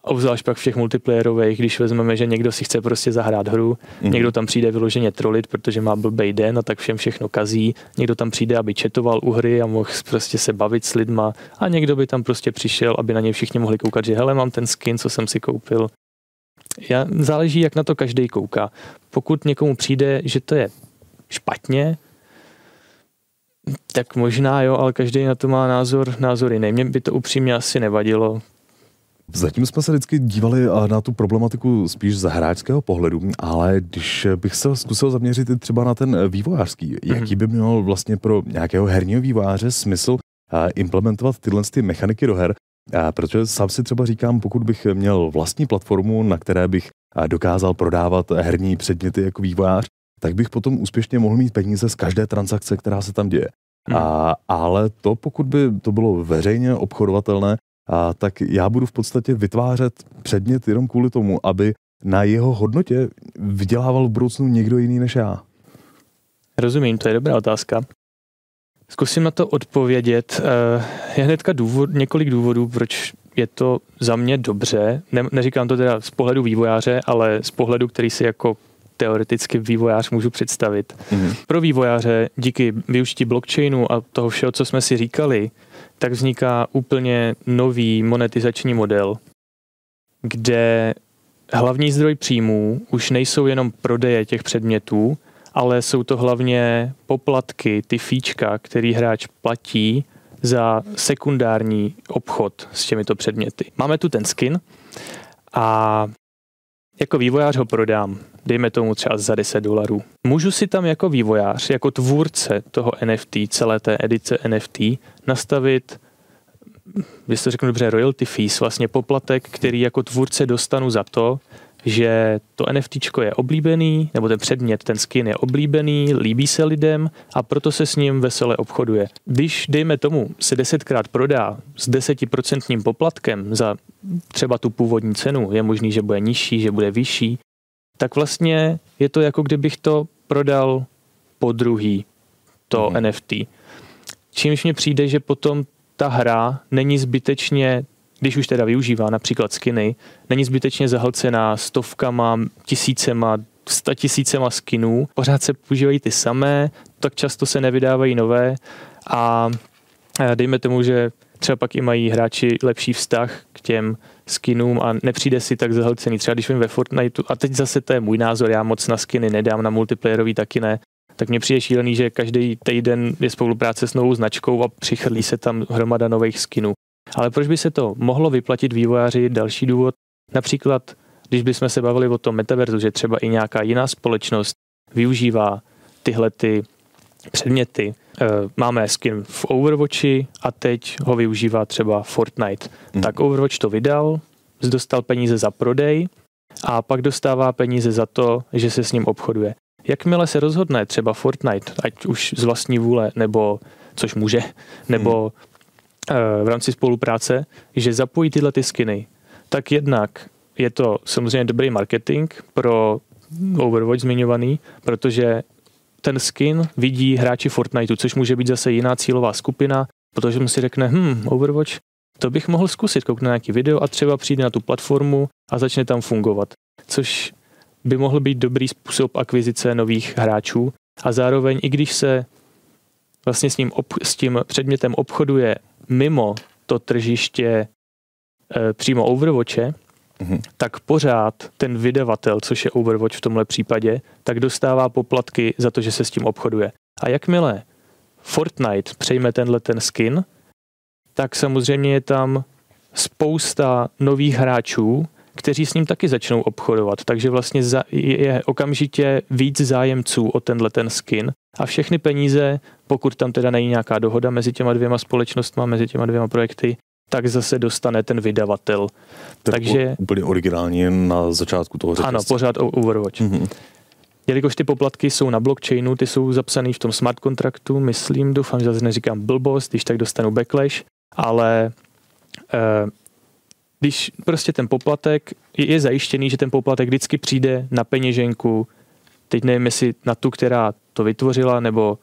Obzvlášť pak v těch multiplayerových, když vezmeme, že někdo si chce prostě zahrát hru, mm-hmm. někdo tam přijde vyloženě trolit, protože má blbej den a tak všem všechno kazí, někdo tam přijde, aby četoval u hry a mohl prostě se bavit s lidma a někdo by tam prostě přišel, aby na něj všichni mohli koukat, že hele, mám ten skin, co jsem si koupil. Já, záleží, jak na to každý kouká. Pokud někomu přijde, že to je špatně, tak možná jo, ale každý na to má názor, názor jiný. Mně by to upřímně asi nevadilo. Zatím jsme se vždycky dívali na tu problematiku spíš z hráčského pohledu, ale když bych se zkusil zaměřit i třeba na ten vývojářský, mm-hmm. jaký by měl vlastně pro nějakého herního vývojáře smysl implementovat tyhle ty mechaniky do her, protože sám si třeba říkám, pokud bych měl vlastní platformu, na které bych dokázal prodávat herní předměty jako vývojář, tak bych potom úspěšně mohl mít peníze z každé transakce, která se tam děje. Hmm. A, ale to, pokud by to bylo veřejně obchodovatelné, a, tak já budu v podstatě vytvářet předmět jenom kvůli tomu, aby na jeho hodnotě vydělával v budoucnu někdo jiný než já. Rozumím, to je dobrá otázka. Zkusím na to odpovědět. Eh, je hnedka důvod, několik důvodů, proč je to za mě dobře. Ne, neříkám to teda z pohledu vývojáře, ale z pohledu, který si jako teoreticky vývojář můžu představit. Mm-hmm. Pro vývojáře díky využití blockchainu a toho všeho, co jsme si říkali, tak vzniká úplně nový monetizační model, kde hlavní zdroj příjmů už nejsou jenom prodeje těch předmětů, ale jsou to hlavně poplatky, ty fíčka, který hráč platí za sekundární obchod s těmito předměty. Máme tu ten skin a jako vývojář ho prodám, dejme tomu třeba za 10 dolarů. Můžu si tam jako vývojář, jako tvůrce toho NFT, celé té edice NFT, nastavit když to řeknu dobře, royalty fees, vlastně poplatek, který jako tvůrce dostanu za to, že to NFT je oblíbený, nebo ten předmět, ten skin je oblíbený, líbí se lidem a proto se s ním vesele obchoduje. Když, dejme tomu, se desetkrát prodá s desetiprocentním poplatkem za třeba tu původní cenu, je možný, že bude nižší, že bude vyšší, tak vlastně je to jako kdybych to prodal po druhý, to mm. NFT. Čímž mi přijde, že potom ta hra není zbytečně když už teda využívá například skiny, není zbytečně zahlcená stovkama, tisícema, sta tisícema skinů. Pořád se používají ty samé, tak často se nevydávají nové a dejme tomu, že třeba pak i mají hráči lepší vztah k těm skinům a nepřijde si tak zahlcený. Třeba když vím ve Fortniteu, a teď zase to je můj názor, já moc na skiny nedám, na multiplayerový taky ne, tak mně přijde šílený, že každý týden je spolupráce s novou značkou a přichrlí se tam hromada nových skinů. Ale proč by se to mohlo vyplatit vývojáři? Další důvod, například, když bychom se bavili o tom metaverzu, že třeba i nějaká jiná společnost využívá tyhle ty předměty. Eh, máme skin v Overwatchi a teď ho využívá třeba Fortnite. Hmm. Tak Overwatch to vydal, dostal peníze za prodej a pak dostává peníze za to, že se s ním obchoduje. Jakmile se rozhodne třeba Fortnite, ať už z vlastní vůle, nebo což může, nebo hmm. V rámci spolupráce, že zapojí tyhle ty skiny, tak jednak je to samozřejmě dobrý marketing pro Overwatch zmiňovaný, protože ten skin vidí hráči Fortniteu, což může být zase jiná cílová skupina, protože mu si řekne, hm, Overwatch, to bych mohl zkusit, koukne na nějaký video a třeba přijde na tu platformu a začne tam fungovat. Což by mohl být dobrý způsob akvizice nových hráčů a zároveň i když se vlastně s, ním ob, s tím předmětem obchoduje mimo to tržiště e, přímo Overwatche, mm-hmm. tak pořád ten vydavatel, což je Overwatch v tomhle případě, tak dostává poplatky za to, že se s tím obchoduje. A jakmile Fortnite přejme tenhle ten skin, tak samozřejmě je tam spousta nových hráčů, kteří s ním taky začnou obchodovat. Takže vlastně je okamžitě víc zájemců o tenhle ten skin a všechny peníze, pokud tam teda není nějaká dohoda mezi těma dvěma společnostmi, mezi těma dvěma projekty, tak zase dostane ten vydavatel. Tak Takže úplně originální na začátku toho řetězce. Ano, pořád Overwatch. Mm-hmm. Jelikož ty poplatky jsou na blockchainu, ty jsou zapsané v tom smart kontraktu, myslím, doufám, že zase neříkám blbost, když tak dostanu backlash, ale eh, když prostě ten poplatek je, je zajištěný, že ten poplatek vždycky přijde na peněženku, teď nevím, jestli na tu, která to vytvořila, nebo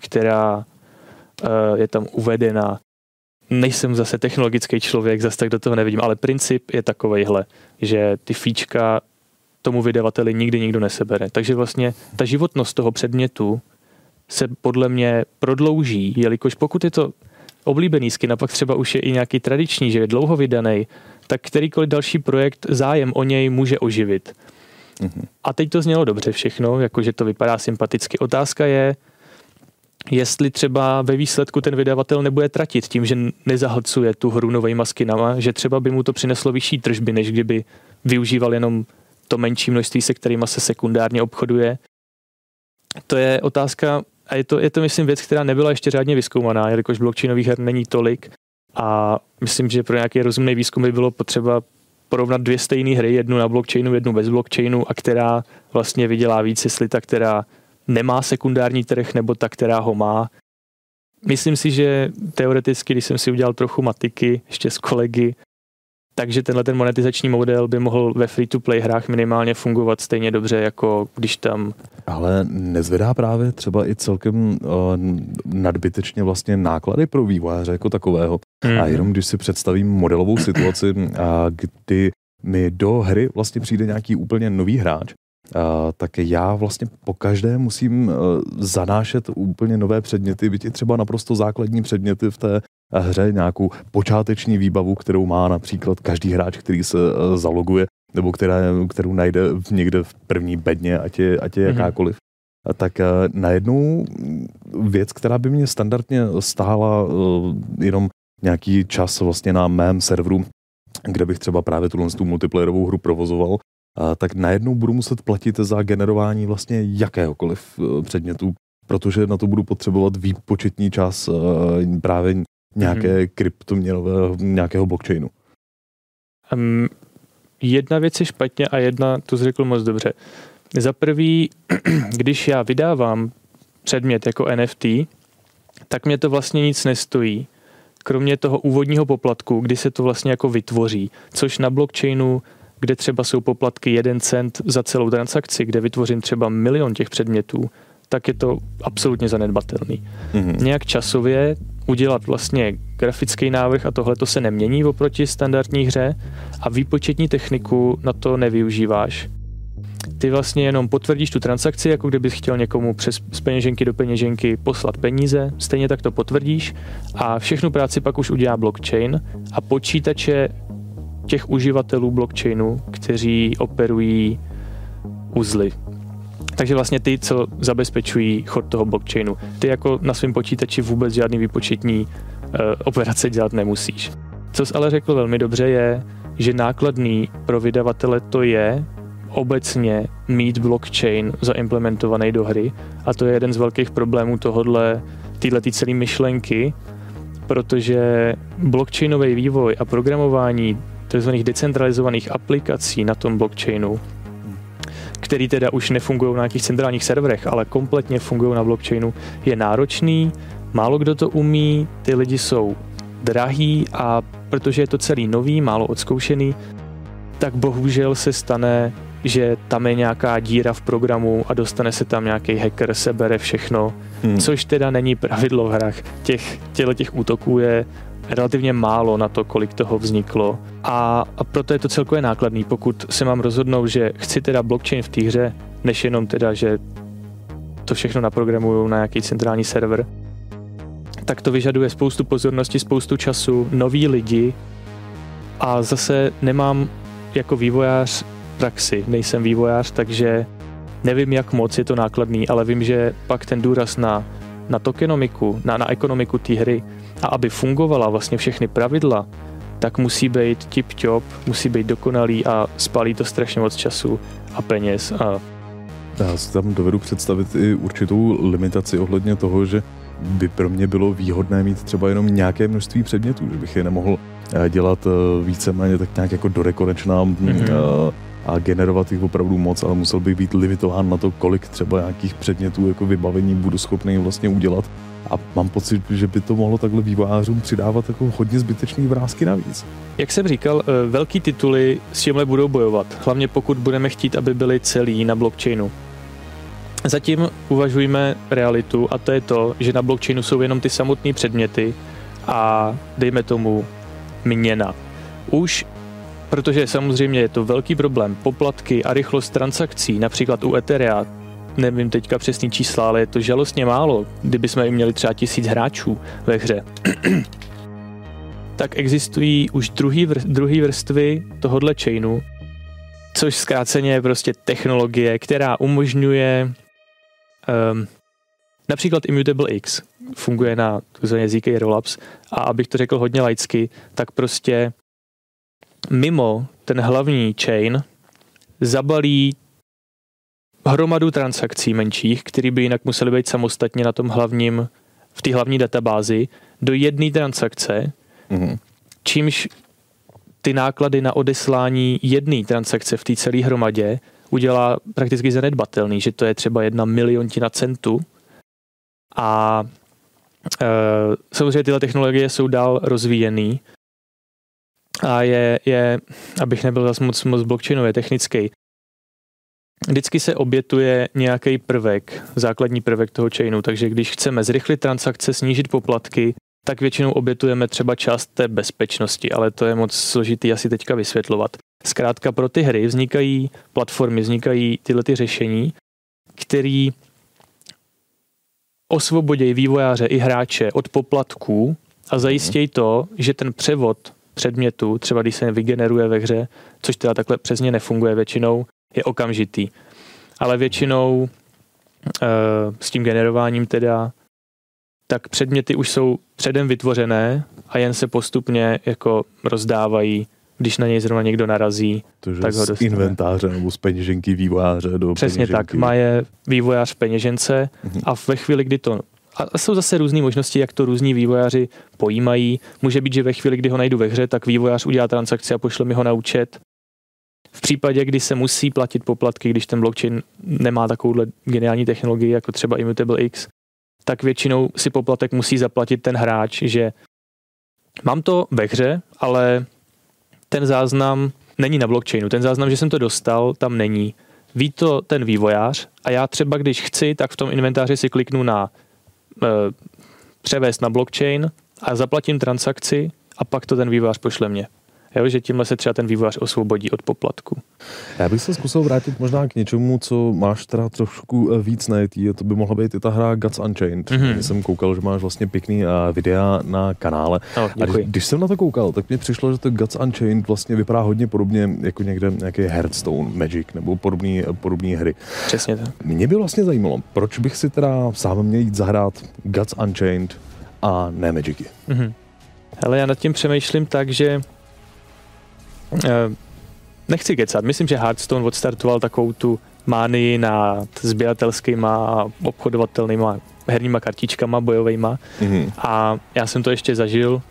která uh, je tam uvedena. Nejsem zase technologický člověk, zase tak do toho nevidím, ale princip je takovejhle, že ty fíčka tomu vydavateli nikdy nikdo nesebere. Takže vlastně ta životnost toho předmětu se podle mě prodlouží, jelikož pokud je to oblíbený skin a pak třeba už je i nějaký tradiční, že je dlouho vydaný, tak kterýkoliv další projekt zájem o něj může oživit. Mm-hmm. A teď to znělo dobře všechno, jakože to vypadá sympaticky. Otázka je, jestli třeba ve výsledku ten vydavatel nebude tratit tím, že nezahlcuje tu hru novými skinama, že třeba by mu to přineslo vyšší tržby, než kdyby využíval jenom to menší množství, se kterými se sekundárně obchoduje. To je otázka, a je to, je to myslím věc, která nebyla ještě řádně vyskoumaná, jelikož blockchainových her není tolik a myslím, že pro nějaký rozumný výzkum by bylo potřeba porovnat dvě stejné hry, jednu na blockchainu, jednu bez blockchainu a která vlastně vydělá víc, jestli ta, která nemá sekundární trh, nebo ta, která ho má. Myslím si, že teoreticky, když jsem si udělal trochu matiky ještě s kolegy, takže tenhle ten monetizační model by mohl ve free-to-play hrách minimálně fungovat stejně dobře, jako když tam... Ale nezvedá právě třeba i celkem uh, nadbytečně vlastně náklady pro vývojáře jako takového. Hmm. A mhm. jenom když si představím modelovou situaci, uh, kdy mi do hry vlastně přijde nějaký úplně nový hráč, Uh, tak já vlastně po každé musím uh, zanášet úplně nové předměty, byť i třeba naprosto základní předměty v té hře, nějakou počáteční výbavu, kterou má například každý hráč, který se uh, zaloguje, nebo která, kterou najde někde v první bedně, ať je, ať je mm-hmm. jakákoliv. tak eh, najednou věc, která by mě standardně stála eh, jenom nějaký čas vlastně na mém serveru, kde bych třeba právě tuhle tu multiplayerovou hru provozoval, tak najednou budu muset platit za generování vlastně jakéhokoliv předmětu, protože na to budu potřebovat výpočetní čas právě nějaké hmm. kryptoměnové, nějakého blockchainu. Um, jedna věc je špatně a jedna, to řekl moc dobře. Za prvý, když já vydávám předmět jako NFT, tak mě to vlastně nic nestojí, kromě toho úvodního poplatku, kdy se to vlastně jako vytvoří, což na blockchainu, kde třeba jsou poplatky 1 cent za celou transakci, kde vytvořím třeba milion těch předmětů, tak je to absolutně zanedbatelný. Mm-hmm. Nějak časově udělat vlastně grafický návrh a tohle to se nemění oproti standardní hře a výpočetní techniku na to nevyužíváš. Ty vlastně jenom potvrdíš tu transakci, jako kdybys chtěl někomu přes z peněženky do peněženky poslat peníze, stejně tak to potvrdíš a všechnu práci pak už udělá blockchain a počítače těch uživatelů blockchainu, kteří operují uzly, takže vlastně ty, co zabezpečují chod toho blockchainu. Ty jako na svém počítači vůbec žádný výpočetní uh, operace dělat nemusíš. Co jsi ale řekl velmi dobře je, že nákladný pro vydavatele to je obecně mít blockchain zaimplementovaný do hry a to je jeden z velkých problémů tohodle, téhle celé myšlenky, protože blockchainový vývoj a programování tzv. decentralizovaných aplikací na tom blockchainu který teda už nefungují na nějakých centrálních serverech, ale kompletně fungují na blockchainu, je náročný, málo kdo to umí, ty lidi jsou drahý a protože je to celý nový, málo odzkoušený, tak bohužel se stane, že tam je nějaká díra v programu a dostane se tam nějaký hacker, sebere všechno, hmm. což teda není pravidlo v hrách. Těch, těch útoků je relativně málo na to, kolik toho vzniklo. A, a proto je to celkově nákladný, pokud se mám rozhodnout, že chci teda blockchain v té hře, než jenom teda, že to všechno naprogramuju na nějaký centrální server, tak to vyžaduje spoustu pozornosti, spoustu času, noví lidi a zase nemám jako vývojář praxi, nejsem vývojář, takže nevím, jak moc je to nákladný, ale vím, že pak ten důraz na, na tokenomiku, na, na ekonomiku té hry a aby fungovala vlastně všechny pravidla, tak musí být tip-top, musí být dokonalý a spálí to strašně moc času a peněz. A... Já si tam dovedu představit i určitou limitaci ohledně toho, že by pro mě bylo výhodné mít třeba jenom nějaké množství předmětů, že bych je nemohl eh, dělat eh, víceméně tak nějak jako dorekonečná mm-hmm. A generovat jich opravdu moc, ale musel bych být limitován na to, kolik třeba nějakých předmětů jako vybavení budu schopný vlastně udělat a mám pocit, že by to mohlo takhle vývojářům přidávat jako hodně zbytečný vrázky navíc. Jak jsem říkal, eh, velký tituly s tímhle budou bojovat, hlavně pokud budeme chtít, aby byly celý na blockchainu. Zatím uvažujeme realitu a to je to, že na blockchainu jsou jenom ty samotné předměty a dejme tomu měna. Už protože samozřejmě je to velký problém, poplatky a rychlost transakcí, například u Etherea, nevím teďka přesný čísla, ale je to žalostně málo, kdyby jsme měli třeba tisíc hráčů ve hře. tak existují už druhý, vr- druhý vrstvy tohohle chainu, což zkráceně je prostě technologie, která umožňuje um, například Immutable X funguje na takzvané ZK Rollups a abych to řekl hodně laicky, tak prostě mimo ten hlavní chain zabalí hromadu transakcí menších, které by jinak musely být samostatně na tom hlavním, v té hlavní databázi, do jedné transakce, mm-hmm. čímž ty náklady na odeslání jedné transakce v té celé hromadě udělá prakticky zanedbatelný, že to je třeba jedna miliontina centu. A e, samozřejmě tyhle technologie jsou dál rozvíjený a je, je abych nebyl zase moc, moc blockchainově technický, vždycky se obětuje nějaký prvek, základní prvek toho chainu, takže když chceme zrychlit transakce, snížit poplatky, tak většinou obětujeme třeba část té bezpečnosti, ale to je moc složitý asi teďka vysvětlovat. Zkrátka pro ty hry vznikají platformy, vznikají tyhle ty řešení, který osvobodějí vývojáře i hráče od poplatků a zajistějí to, že ten převod předmětu, třeba když se vygeneruje ve hře, což teda takhle přesně nefunguje většinou, je okamžitý. Ale většinou s tím generováním teda, tak předměty už jsou předem vytvořené a jen se postupně jako rozdávají když na něj zrovna někdo narazí, to, tak ho z inventáře nebo z peněženky vývojáře do Přesně peněženky. tak, má je vývojář v peněžence Mhm. a ve chvíli, kdy to a jsou zase různé možnosti, jak to různí vývojáři pojímají. Může být, že ve chvíli, kdy ho najdu ve hře, tak vývojář udělá transakci a pošle mi ho na účet. V případě, kdy se musí platit poplatky, když ten blockchain nemá takovouhle geniální technologii, jako třeba Immutable X, tak většinou si poplatek musí zaplatit ten hráč, že mám to ve hře, ale ten záznam není na blockchainu. Ten záznam, že jsem to dostal, tam není. Ví to ten vývojář a já třeba, když chci, tak v tom inventáři si kliknu na převést na blockchain a zaplatím transakci a pak to ten vývojář pošle mě. Jo, že tímhle se třeba ten vývojář osvobodí od poplatku. Já bych se zkusil vrátit možná k něčemu, co máš teda trošku eh, víc najetý, to by mohla být i ta hra Guts Unchained. Mhm. Mm-hmm. jsem koukal, že máš vlastně pěkný eh, videa na kanále. No, A když, když jsem na to koukal, tak mi přišlo, že to Guts Unchained vlastně vypadá hodně podobně jako někde nějaký Hearthstone, Magic nebo podobné podobný hry. Přesně tak. Mě by vlastně zajímalo, proč bych si teda sám měl jít zahrát Guts Unchained a ne Magicy. Mhm. Ale já nad tím přemýšlím tak, že eh, nechci kecat. Myslím, že Hearthstone odstartoval takovou tu mánii nad sběratelskýma a obchodovatelnýma herníma kartičkama bojovejma Mhm. a já jsem to ještě zažil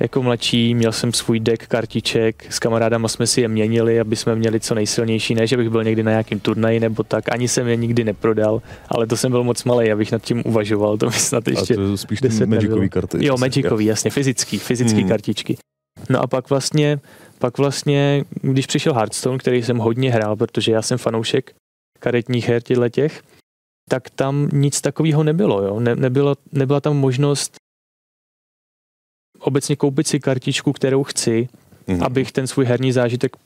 jako mladší, měl jsem svůj deck kartiček, s kamarádama jsme si je měnili, aby jsme měli co nejsilnější, ne, že bych byl někdy na nějakým turnaji nebo tak, ani jsem je nikdy neprodal, ale to jsem byl moc malý, abych nad tím uvažoval, to mi snad ještě A to jsou spíš Magicový karty. Jo. Magicový, jasně, fyzický, fyzický Hmm. kartičky. No a pak vlastně, pak vlastně, když přišel Hearthstone, který jsem hodně hrál, protože já jsem fanoušek karetních her těchto těch, tak tam nic takového nebylo, jo. Ne, nebyla, nebyla tam možnost obecně koupit si kartičku, kterou chci, Mhm. abych ten svůj herní zážitek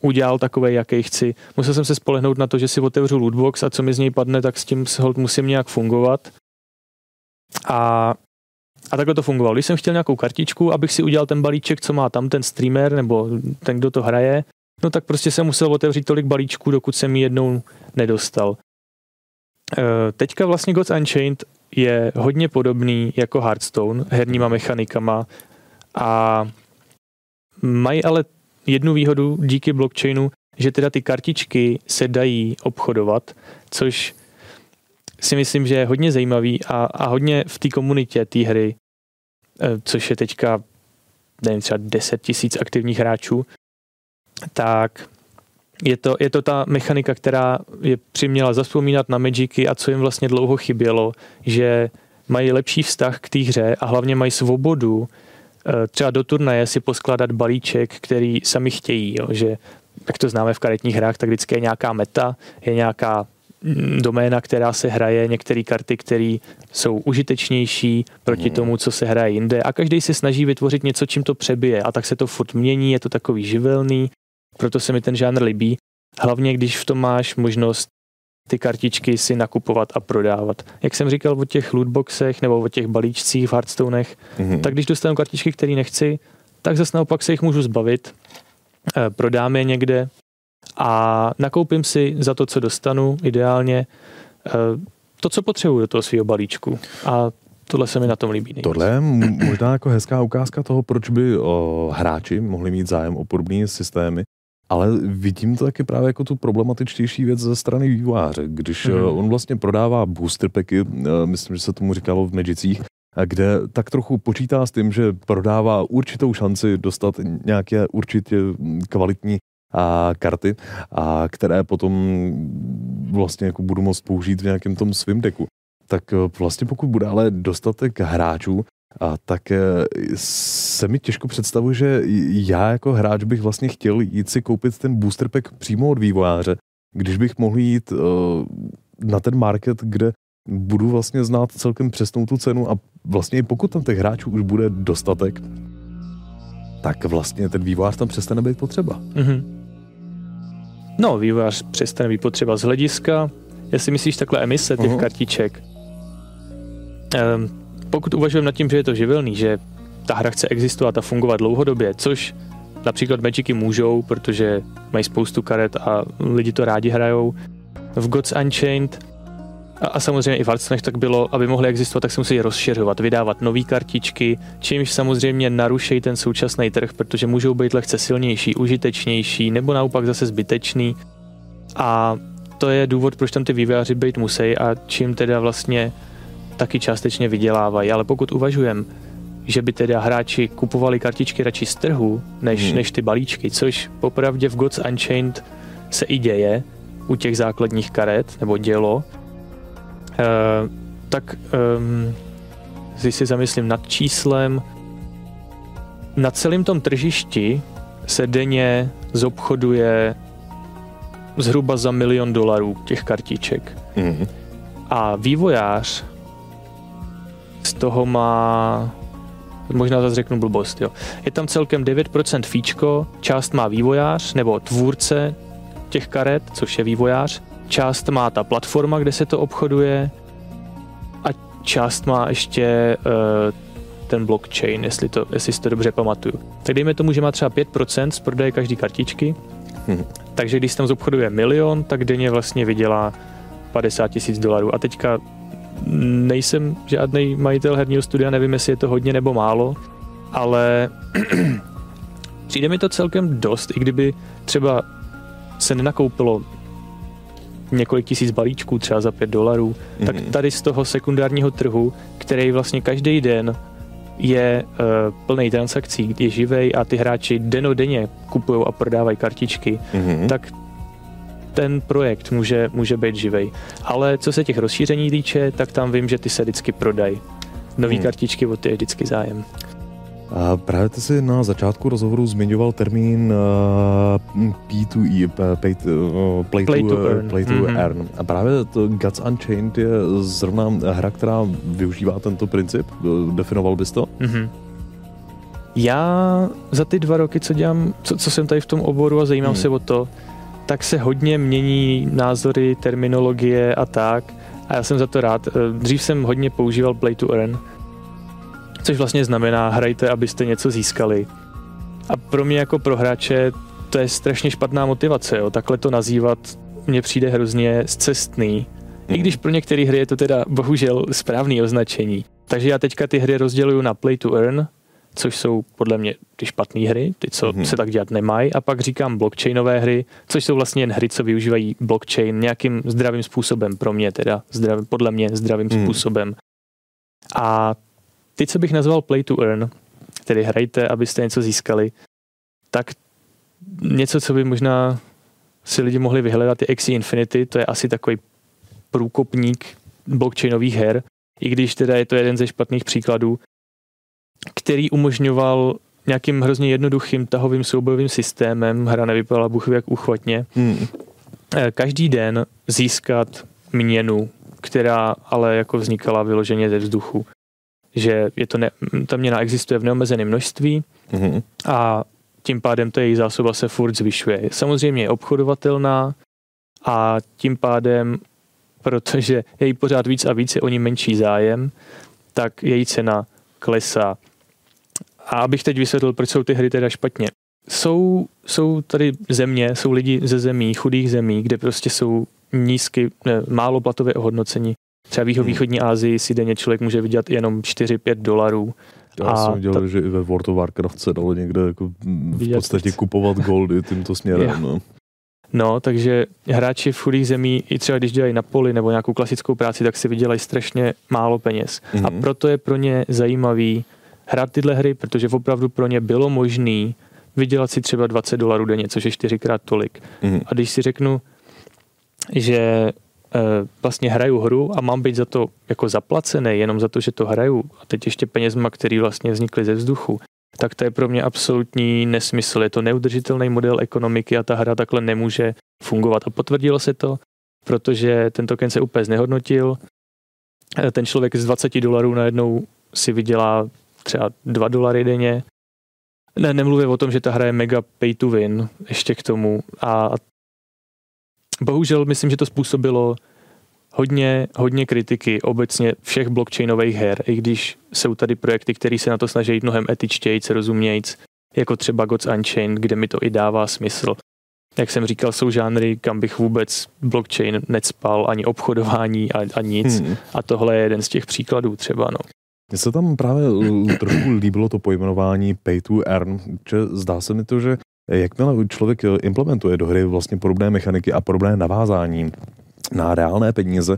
udělal takový, jaký chci. Musel jsem se spolehnout na to, že si otevřu lootbox a co mi z něj padne, tak s tím hold musím nějak fungovat. A, a takhle to fungovalo. Když jsem chtěl nějakou kartičku, abych si udělal ten balíček, co má tam ten streamer nebo ten, kdo to hraje, no tak prostě jsem musel otevřít tolik balíčků, dokud jsem ji jednou nedostal. E, teďka vlastně Gods Unchained je hodně podobný jako Hearthstone, herníma mechanikama a mají ale jednu výhodu díky blockchainu, že teda ty kartičky se dají obchodovat, což si myslím, že je hodně zajímavý a, a hodně v té komunitě té hry, eh, což je teďka nevím, třeba 10 tisíc aktivních hráčů, tak je to, je to ta mechanika, která je přiměla zaspomínat na Magicy a co jim vlastně dlouho chybělo, že mají lepší vztah k té hře a hlavně mají svobodu eh, třeba do turnaje si poskládat balíček, který sami chtějí, jo, že jak to známe v karetních hrách, tak vždycky je nějaká meta, je nějaká doména, která se hraje, některé karty, které jsou užitečnější proti Mhm. tomu, co se hraje jinde a každý se snaží vytvořit něco, čím to přebije a tak se to furt mění, je to takový živelný, proto se mi ten žánr líbí. Hlavně, když v tom máš možnost ty kartičky si nakupovat a prodávat. Jak jsem říkal o těch lootboxech nebo o těch balíčcích v Hearthstonech, Mhm. tak když dostanu kartičky, které nechci, tak zase naopak se jich můžu zbavit, eh, prodám je někde a nakoupím si za to, co dostanu, ideálně eh, to, co potřebuji do toho svého balíčku. A tohle se mi na tom líbí. nejvíc. Tohle je možná jako hezká ukázka toho, proč by o, hráči mohli mít zájem o podobné systémy, ale vidím to taky právě jako tu problematičtější věc ze strany vývojáře, když Mhm. mm. on vlastně prodává booster packy, eh, myslím, že se tomu říkalo v Magicích, kde tak trochu počítá s tím, že prodává určitou šanci dostat nějaké určitě kvalitní a karty, a které potom vlastně jako budu moct použít v nějakém tom svém deku. Tak eh, vlastně pokud bude ale dostatek hráčů, a tak eh, se mi těžko představuje, že já jako hráč bych vlastně chtěl jít si koupit ten booster pack přímo od vývojáře, když bych mohl jít uh, na ten market, kde budu vlastně znát celkem přesnou tu cenu a vlastně i pokud tam těch hráčů už bude dostatek, tak vlastně ten vývojář tam přestane být potřeba. Mhm. No, vývojář přestane být potřeba z hlediska, jestli myslíš takhle emise těch Aha. kartiček. Ehm, pokud uvažujeme nad tím, že je to živelný, že ta hra chce existovat a fungovat dlouhodobě, což například Magicy můžou, protože mají spoustu karet a lidi to rádi hrajou. V Gods Unchained a, a samozřejmě i v Hearthstonech tak bylo, aby mohly existovat, tak se musí rozšiřovat, vydávat nové kartičky, čímž samozřejmě narušejí ten současný trh, protože můžou být lehce silnější, užitečnější, nebo naopak zase zbytečný. A to je důvod, proč tam ty vývojáři být musí a čím teda vlastně taky částečně vydělávají. Ale pokud uvažujem, že by teda hráči kupovali kartičky radši z trhu, než, hmm. než ty balíčky, což popravdě v Gods Unchained se i děje u těch základních karet, nebo dělo, e, tak um, si zamyslím nad číslem. Na celém tom tržišti se denně zobchoduje zhruba za milion dolarů těch kartiček. Mm. A vývojář z toho má možná zase řeknu blbost, jo. Je tam celkem 9% fíčko, část má vývojář nebo tvůrce těch karet, což je vývojář, část má ta platforma, kde se to obchoduje a část má ještě uh, ten blockchain, jestli, to, jestli si to dobře pamatuju. Tak dejme tomu, že má třeba 5% z prodeje každé kartičky, hmm. takže když tam zobchoduje milion, tak denně vlastně vydělá 50 tisíc dolarů. A teďka nejsem žádný majitel herního studia, nevím, jestli je to hodně nebo málo, ale přijde mi to celkem dost, i kdyby třeba se nenakoupilo několik tisíc balíčků, třeba za 5 dolarů, mm-hmm. tak tady z toho sekundárního trhu, který vlastně každý den je uh, plný transakcí, je živej a ty hráči denodenně kupují a prodávají kartičky, mm-hmm. tak ten projekt může, může být živej. Ale co se těch rozšíření týče, tak tam vím, že ty se vždycky prodají. Nový hmm. kartičky od ty je vždycky zájem. Právě ty jsi na začátku rozhovoru zmiňoval termín uh, P2E, pay to, uh, play, play to, to earn. Play to mm-hmm. earn. A právě to Guts Unchained je zrovna hra, která využívá tento princip? Definoval bys to? Mm-hmm. Já za ty dva roky, co dělám, co, co jsem tady v tom oboru a zajímám hmm. se o to, tak se hodně mění názory, terminologie a tak. A já jsem za to rád. Eh, dřív jsem hodně používal play to earn, což vlastně znamená hrajte, abyste něco získali. A pro mě jako pro hráče to je strašně špatná motivace, jo. takhle to nazývat mně přijde hrozně zcestný. I když pro některé hry je to teda bohužel správný označení. Takže já teďka ty hry rozděluju na play to earn, což jsou podle mě ty špatné hry, ty, co mm-hmm. se tak dělat nemají, a pak říkám blockchainové hry, což jsou vlastně jen hry, co využívají blockchain nějakým zdravým způsobem, pro mě teda, zdrav, podle mě zdravým mm. způsobem. A ty, co bych nazval play to earn, tedy hrajte, abyste něco získali, tak něco, co by možná si lidi mohli vyhledat, je Axie Infinity, to je asi takový průkopník blockchainových her, i když teda je to jeden ze špatných příkladů, který umožňoval nějakým hrozně jednoduchým tahovým soubojovým systémem, hra nevypadala buch jak uchvatně, hmm. Eh, každý den získat měnu, která ale jako vznikala vyloženě ze vzduchu. Že je to ne, ta měna existuje v neomezeném množství hmm. a tím pádem ta její zásoba se furt zvyšuje. Samozřejmě je obchodovatelná a tím pádem, protože je jí pořád víc a víc, je o ní menší zájem, tak její cena klesá. A abych teď vysvětlil, proč jsou ty hry teda špatně. Jsou, jsou tady země, jsou lidi ze zemí, chudých zemí, kde prostě jsou nízky, ne, málo platové ohodnocení. Třeba v východní hmm. Asii si denně člověk může vydělat jenom 4-5 dolarů. Já a jsem dělal, ta... že i ve World of Warcraft se dalo někde jako v podstatě kupovat goldy tímto směrem. No. no, takže hráči v chudých zemí, i třeba když dělají na poli nebo nějakou klasickou práci, tak si vydělají strašně málo peněz. Mm-hmm. A hmm. proto je pro ně zajímavý hrát tyhle hry, protože opravdu pro ně bylo možné vydělat si třeba 20 dolarů denně, což je čtyřikrát tolik. Mm. A když si řeknu, že vlastně hraju hru a mám být za to jako zaplacený, jenom za to, že to hraju, a teď ještě penězma, které vlastně vznikly ze vzduchu, tak to je pro mě absolutní nesmysl. Je to neudržitelný model ekonomiky a ta hra takhle nemůže fungovat. A potvrdilo se to, protože ten token se úplně znehodnotil. E, ten člověk z 20 dolarů najednou si vydělá třeba 2 dolary denně. Ne, nemluvím o tom, že ta hra je mega pay to win ještě k tomu a bohužel myslím, že to způsobilo hodně, hodně kritiky obecně všech blockchainových her, i když jsou tady projekty, které se na to snaží jít mnohem etičtějc, rozumějc, jako třeba Gods Unchained, kde mi to i dává smysl. jak jsem říkal, jsou žánry, kam bych vůbec blockchain necpal, ani obchodování a, a nic. Hmm. A tohle je jeden z těch příkladů třeba. No. Mně se tam právě trošku líbilo to pojmenování pay to earn, že zdá se mi to, že jakmile člověk implementuje do hry vlastně podobné mechaniky a podobné navázání na reálné peníze,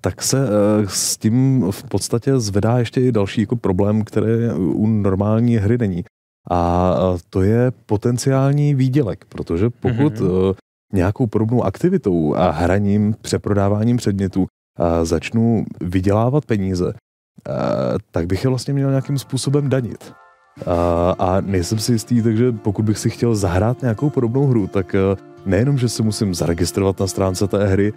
tak se e, s tím v podstatě zvedá ještě i další jako problém, který u normální hry není. A to je potenciální výdělek, protože pokud mm-hmm. nějakou podobnou aktivitou a hraním, přeprodáváním předmětů začnu vydělávat peníze, tak bych je vlastně měl nějakým způsobem danit. A nejsem si jistý, takže pokud bych si chtěl zahrát nějakou podobnou hru, tak e, nejenom, že se musím zaregistrovat na stránce té hry,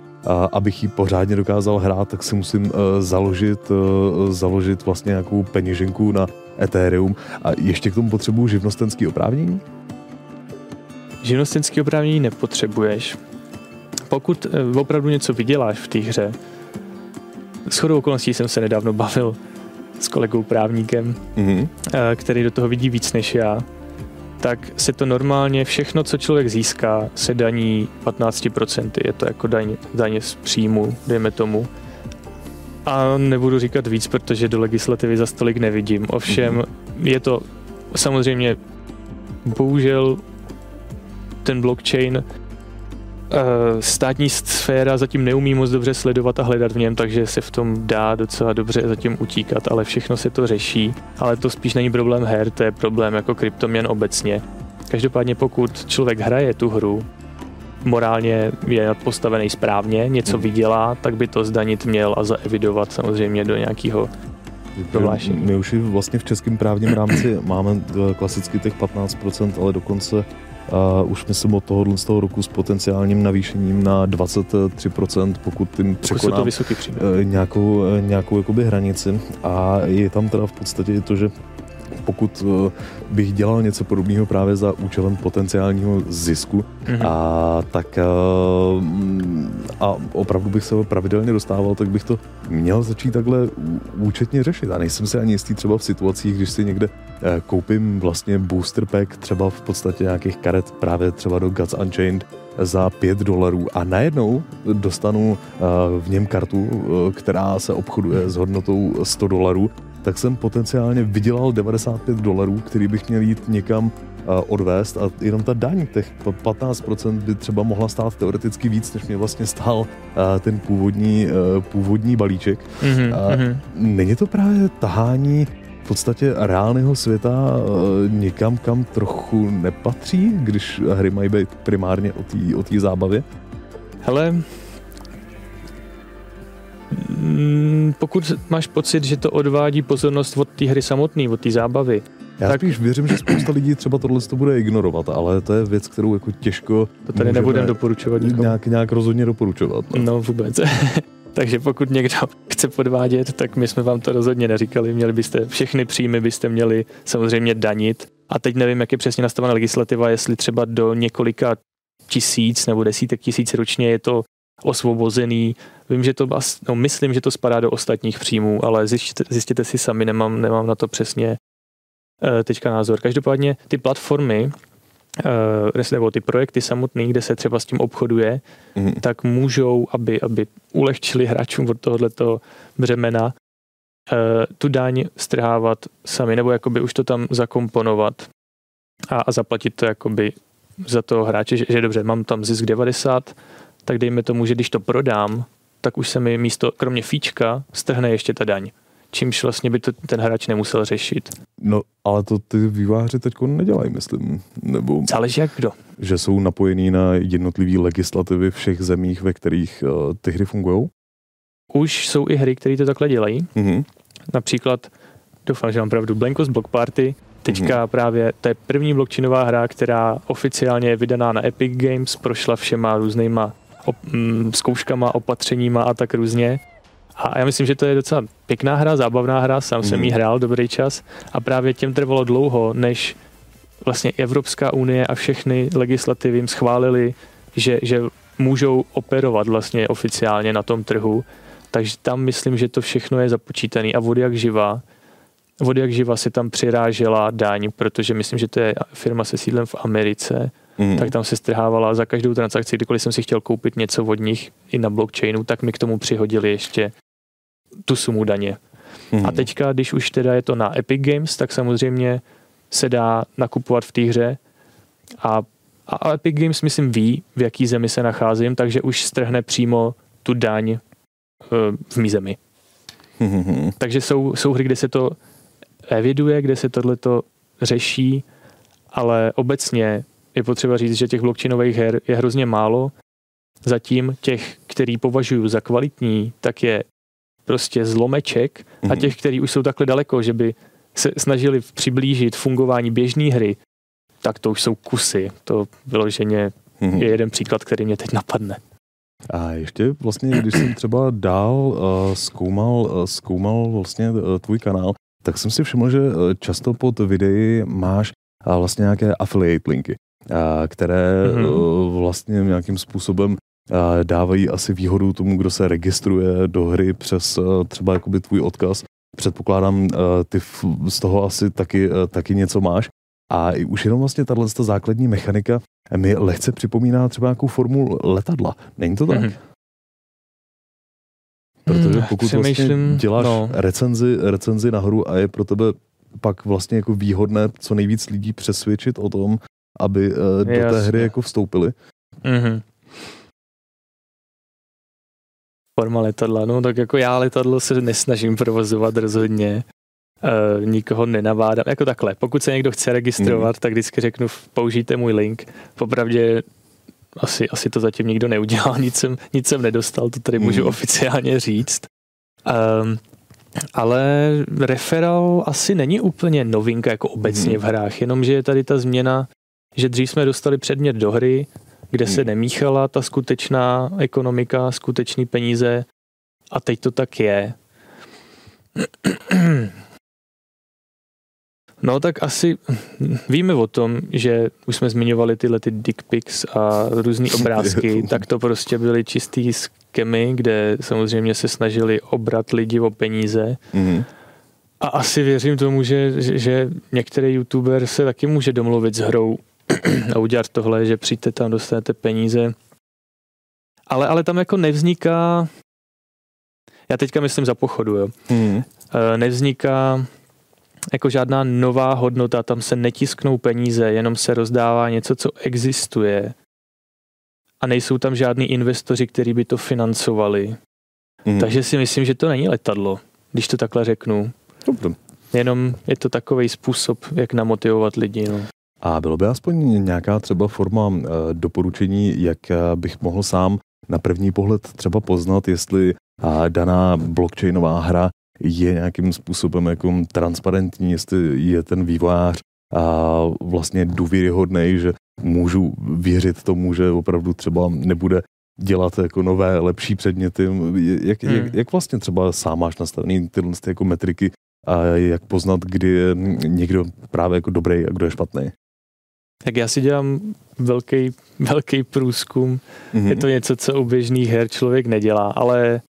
abych ji pořádně dokázal hrát, tak si musím e, založit, založit vlastně nějakou peněženku na Ethereum a ještě k tomu potřebuju živnostenský oprávnění? Živnostenský oprávnění nepotřebuješ. Pokud eh, opravdu něco vyděláš v té hře, s chodou okolností jsem se nedávno bavil s kolegou právníkem, mm-hmm. který do toho vidí víc než já, tak se to normálně, všechno, co člověk získá, se daní 15%. Je to jako daň, daně z příjmu, dejme tomu. A nebudu říkat víc, protože do legislativy za stolik nevidím. Ovšem mm-hmm. je to samozřejmě bohužel ten blockchain státní sféra zatím neumí moc dobře sledovat a hledat v něm, takže se v tom dá docela dobře zatím utíkat, ale všechno se to řeší. Ale to spíš není problém her, to je problém jako kryptoměn obecně. Každopádně pokud člověk hraje tu hru, morálně je postavený správně, něco hmm. vydělá, tak by to zdanit měl a zaevidovat samozřejmě do nějakého prohlášení. My už vlastně v českém právním rámci máme eh, klasicky těch 15%, ale dokonce Uh, už myslím od tohohle z toho roku s potenciálním navýšením na 23%, pokud tím překoná uh, nějakou, uh, nějakou jakoby hranici. A je tam teda v podstatě to, že pokud eh, bych dělal něco podobného právě za účelem potenciálního zisku, mm-hmm. a tak eh, a opravdu bych se ho pravidelně dostával, tak bych to měl začít takhle účetně řešit. A nejsem si ani jistý třeba v situacích, když si někde eh, koupím vlastně booster pack, třeba v podstatě nějakých karet právě třeba do Guts Unchained, za 5 dolarů a najednou dostanu v něm kartu, která se obchoduje s hodnotou 100 dolarů tak jsem potenciálně vydělal 95 dolarů, který bych měl jít někam odvést a jenom ta daň, těch 15% by třeba mohla stát teoreticky víc, než mě vlastně stál ten původní, uh, původní balíček. Mm-hmm, uh, Není to právě tahání v podstatě reálného světa uh, někam, kam trochu nepatří, když hry mají být primárně o té o zábavě? Hele, pokud máš pocit, že to odvádí pozornost od té hry samotné, od té zábavy, já tak... spíš věřím, že spousta lidí třeba tohle to bude ignorovat, ale to je věc, kterou jako těžko To tady nebudeme doporučovat nikomu. Nějak, nějak rozhodně doporučovat. No, no vůbec. Takže pokud někdo chce podvádět, tak my jsme vám to rozhodně neříkali. Měli byste všechny příjmy byste měli samozřejmě danit. A teď nevím, jak je přesně nastavená legislativa, jestli třeba do několika tisíc nebo desítek tisíc ročně je to osvobozený. Vím, že to, no, myslím, že to spadá do ostatních příjmů, ale zjistěte, zjistěte si sami, nemám, nemám na to přesně uh, teďka názor. Každopádně ty platformy, uh, nebo ty projekty samotné, kde se třeba s tím obchoduje, mm. tak můžou, aby, aby ulehčili hráčům od tohoto břemena, uh, tu daň strhávat sami, nebo jakoby už to tam zakomponovat a, a zaplatit to jakoby za toho hráče, že, že dobře, mám tam zisk 90, tak dejme tomu, že když to prodám, tak už se mi místo, kromě fíčka, strhne ještě ta daň. Čímž vlastně by to ten hráč nemusel řešit. No, ale to ty výváři teď nedělají, myslím. Nebo, Záleží jak kdo. Že jsou napojení na jednotlivý legislativy všech zemích, ve kterých uh, ty hry fungují? Už jsou i hry, které to takhle dělají. Mm-hmm. Například, doufám, že mám pravdu, Blankos Block Party, Teďka mm-hmm. právě, to je první blockchainová hra, která oficiálně je vydaná na Epic Games, prošla všema různýma op, mm, zkouškama, opatřeníma a tak různě. A já myslím, že to je docela pěkná hra, zábavná hra, sám mm. jsem jí hrál dobrý čas a právě těm trvalo dlouho, než vlastně Evropská unie a všechny legislativy jim schválili, že, že můžou operovat vlastně oficiálně na tom trhu. Takže tam myslím, že to všechno je započítané a vody jak živá. Vody jak živa si tam přirážela daň, protože myslím, že to je firma se sídlem v Americe mm. tak tam se strhávala za každou transakci, kdykoliv jsem si chtěl koupit něco od nich i na blockchainu, tak mi k tomu přihodili ještě tu sumu daně. Mm. A teďka, když už teda je to na Epic Games, tak samozřejmě se dá nakupovat v té hře a, a Epic Games, myslím, ví, v jaký zemi se nacházím, takže už strhne přímo tu daň uh, v mý zemi. Mm-hmm. Takže jsou, jsou hry, kde se to eviduje, kde se tohleto řeší, ale obecně je potřeba říct, že těch blockchainových her je hrozně málo. Zatím těch, který považuji za kvalitní, tak je prostě zlomeček mm-hmm. a mhm. těch, který už jsou takhle daleko, že by se snažili přiblížit fungování běžné hry, tak to už jsou kusy. To vyloženě mm-hmm. je jeden příklad, který mě teď napadne. A ještě vlastně, když jsem třeba dál uh, zkoumal, uh, zkoumal vlastně uh, tvůj kanál, tak jsem si všiml, že často pod videí máš uh, vlastně nějaké affiliate linky, uh, které mm-hmm. vlastně nějakým způsobem dávají asi výhodu tomu, kdo se registruje do hry přes uh, třeba jakoby tvůj odkaz. Předpokládám, uh, ty z toho asi taky, taky něco máš. A už jenom vlastně tahle základní mechanika mi lehce připomíná třeba nějakou formu letadla. Není to tak? Mm-hmm. Protože hmm, pokud vlastně děláš no. recenzi, recenzi na hru a je pro tebe pak vlastně jako výhodné co nejvíc lidí přesvědčit o tom, aby uh, do Jasně. té hry jako vstoupili. Mm-hmm. Forma letadla, no tak jako já letadlo se nesnažím provozovat rozhodně uh, nikoho nenavádám. Jako takhle, pokud se někdo chce registrovat, mm. tak vždycky řeknu, použijte můj link. Popravdě asi, asi to zatím nikdo neudělal, nic jsem, nic jsem nedostal, to tady můžu mm. oficiálně říct. Um, ale referál asi není úplně novinka jako obecně mm. v hrách, jenomže je tady ta změna, že dřív jsme dostali předmět do hry, kde se mhm. nemíchala ta skutečná ekonomika, skutečný peníze a teď to tak je. No tak asi víme o tom, že už jsme zmiňovali tyhle ty dick pics a různé obrázky, tak to prostě byly čistý skemy, kde samozřejmě se snažili obrat lidi o peníze. Mm-hmm. A asi věřím tomu, že, že, že některý youtuber se taky může domluvit s hrou a udělat tohle, že přijďte tam, dostanete peníze. Ale, ale tam jako nevzniká, já teďka myslím za pochodu, jo. Mm. Nevzniká jako žádná nová hodnota, tam se netisknou peníze, jenom se rozdává něco, co existuje. A nejsou tam žádní investoři, kteří by to financovali. Mm. Takže si myslím, že to není letadlo, když to takhle řeknu. Dobře. Jenom je to takový způsob, jak namotivovat lidi. No. A bylo by aspoň nějaká třeba forma e, doporučení, jak eh, bych mohl sám na první pohled třeba poznat, jestli daná blockchainová hra je nějakým způsobem jako transparentní, jestli je ten vývojář a vlastně důvěryhodný, že můžu věřit tomu, že opravdu třeba nebude dělat jako nové, lepší předměty. Jak, hmm. jak, jak vlastně třeba sám máš nastavený tyhle jako metriky a jak poznat, kdy je někdo právě jako dobrý a kdo je špatný? Tak já si dělám velký, velký průzkum. Mm-hmm. Je to něco, co u běžných her člověk nedělá, ale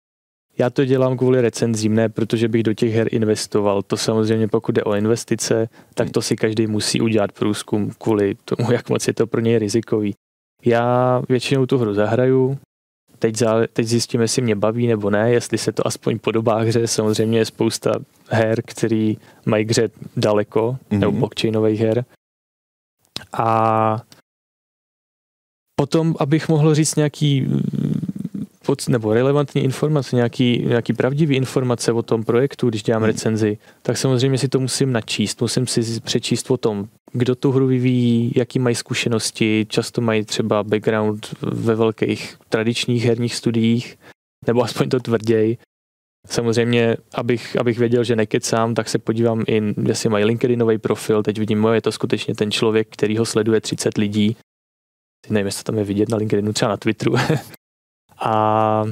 já to dělám kvůli recenzím, ne protože bych do těch her investoval. To samozřejmě pokud jde o investice, tak to si každý musí udělat průzkum kvůli tomu, jak moc je to pro něj rizikový. Já většinou tu hru zahraju, teď, zá, teď zjistím, jestli mě baví nebo ne, jestli se to aspoň podobá hře. Samozřejmě je spousta her, který mají hře daleko, mm-hmm. nebo blockchainových her. A potom, abych mohl říct nějaký pod, nebo relevantní informace, nějaký, nějaký pravdivý informace o tom projektu, když dělám hmm. recenzi, tak samozřejmě si to musím načíst, musím si přečíst o tom, kdo tu hru vyvíjí, jaký mají zkušenosti, často mají třeba background ve velkých tradičních herních studiích, nebo aspoň to tvrději. Samozřejmě, abych, abych věděl, že nekecám, tak se podívám i, jestli mají LinkedInový profil, teď vidím, je to skutečně ten člověk, který ho sleduje 30 lidí. Teď nevím, jestli tam je vidět na LinkedInu, třeba na Twitteru. A,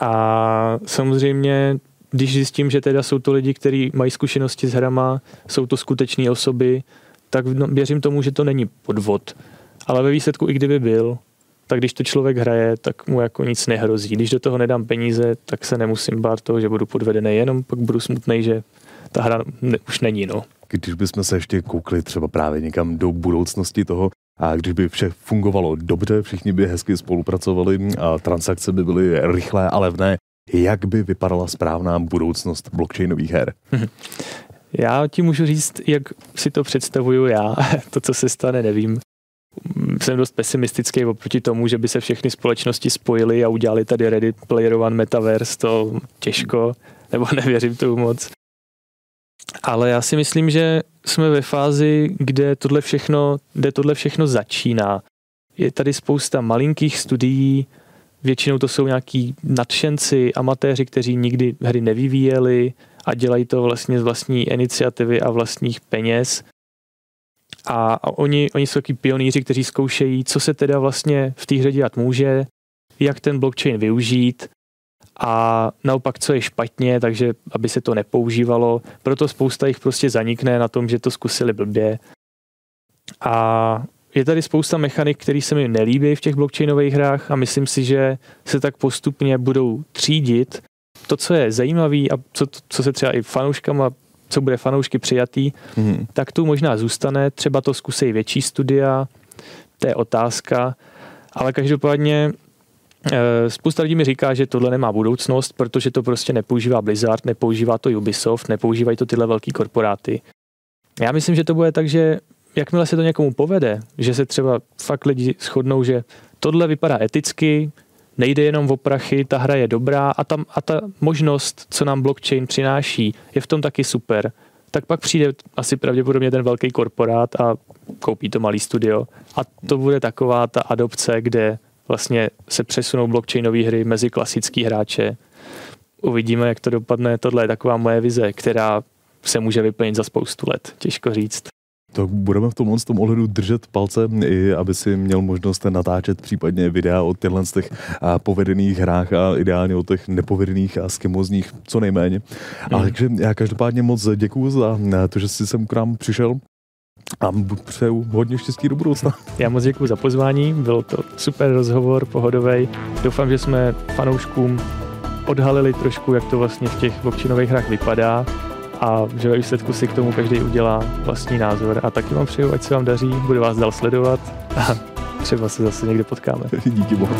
a samozřejmě, když zjistím, že teda jsou to lidi, kteří mají zkušenosti s hrama, jsou to skutečné osoby, tak no, věřím tomu, že to není podvod. Ale ve výsledku, i kdyby byl, tak když to člověk hraje, tak mu jako nic nehrozí. Když do toho nedám peníze, tak se nemusím bát toho, že budu podvedený, jenom pak budu smutný, že ta hra ne, už není. No. Když bychom se ještě koukli třeba právě někam do budoucnosti toho, A když by vše fungovalo dobře, všichni by hezky spolupracovali a transakce by byly rychlé a levné, jak by vypadala správná budoucnost blockchainových her? Já ti můžu říct, jak si to představuju já. To, co se stane, nevím. Jsem dost pesimistický oproti tomu, že by se všechny společnosti spojily a udělali tady Reddit Player One Metaverse, to těžko, nebo nevěřím tomu moc. Ale já si myslím, že jsme ve fázi, kde tohle všechno, kde tohle všechno začíná. Je tady spousta malinkých studií, většinou to jsou nějaký nadšenci, amatéři, kteří nikdy hry nevyvíjeli a dělají to vlastně z vlastní iniciativy a vlastních peněz. A oni, oni jsou taky pionýři, kteří zkoušejí, co se teda vlastně v té hře dělat může, jak ten blockchain využít a naopak, co je špatně, takže aby se to nepoužívalo. Proto spousta jich prostě zanikne na tom, že to zkusili blbě. A je tady spousta mechanik, které se mi nelíbí v těch blockchainových hrách a myslím si, že se tak postupně budou třídit. To, co je zajímavé a co, co se třeba i fanouškama, co bude fanoušky přijatý, mm. tak tu možná zůstane. Třeba to zkusí větší studia, to je otázka. Ale každopádně Eh, spousta lidí mi říká, že tohle nemá budoucnost, protože to prostě nepoužívá Blizzard, nepoužívá to Ubisoft, nepoužívají to tyhle velký korporáty. Já myslím, že to bude tak, že jakmile se to někomu povede, že se třeba fakt lidi shodnou, že tohle vypadá eticky, nejde jenom o prachy, ta hra je dobrá a, tam, a ta možnost, co nám blockchain přináší, je v tom taky super, tak pak přijde asi pravděpodobně ten velký korporát a koupí to malý studio a to bude taková ta adopce, kde vlastně se přesunou blockchainové hry mezi klasický hráče. Uvidíme, jak to dopadne. Tohle je taková moje vize, která se může vyplnit za spoustu let. Těžko říct. To budeme v tomhle tom ohledu držet palce, i aby si měl možnost natáčet případně videa o těchto z těch povedených hrách a ideálně o těch nepovedených a skemozních co nejméně. Mm. Ale takže já každopádně moc děkuji za to, že jsi sem k nám přišel a přeju hodně štěstí do budoucna. Já moc děkuji za pozvání, byl to super rozhovor, pohodový. Doufám, že jsme fanouškům odhalili trošku, jak to vlastně v těch blockchainových hrách vypadá a že ve výsledku si k tomu každý udělá vlastní názor. A taky vám přeju, ať se vám daří, budu vás dál sledovat a třeba se zase někde potkáme. Díky moc.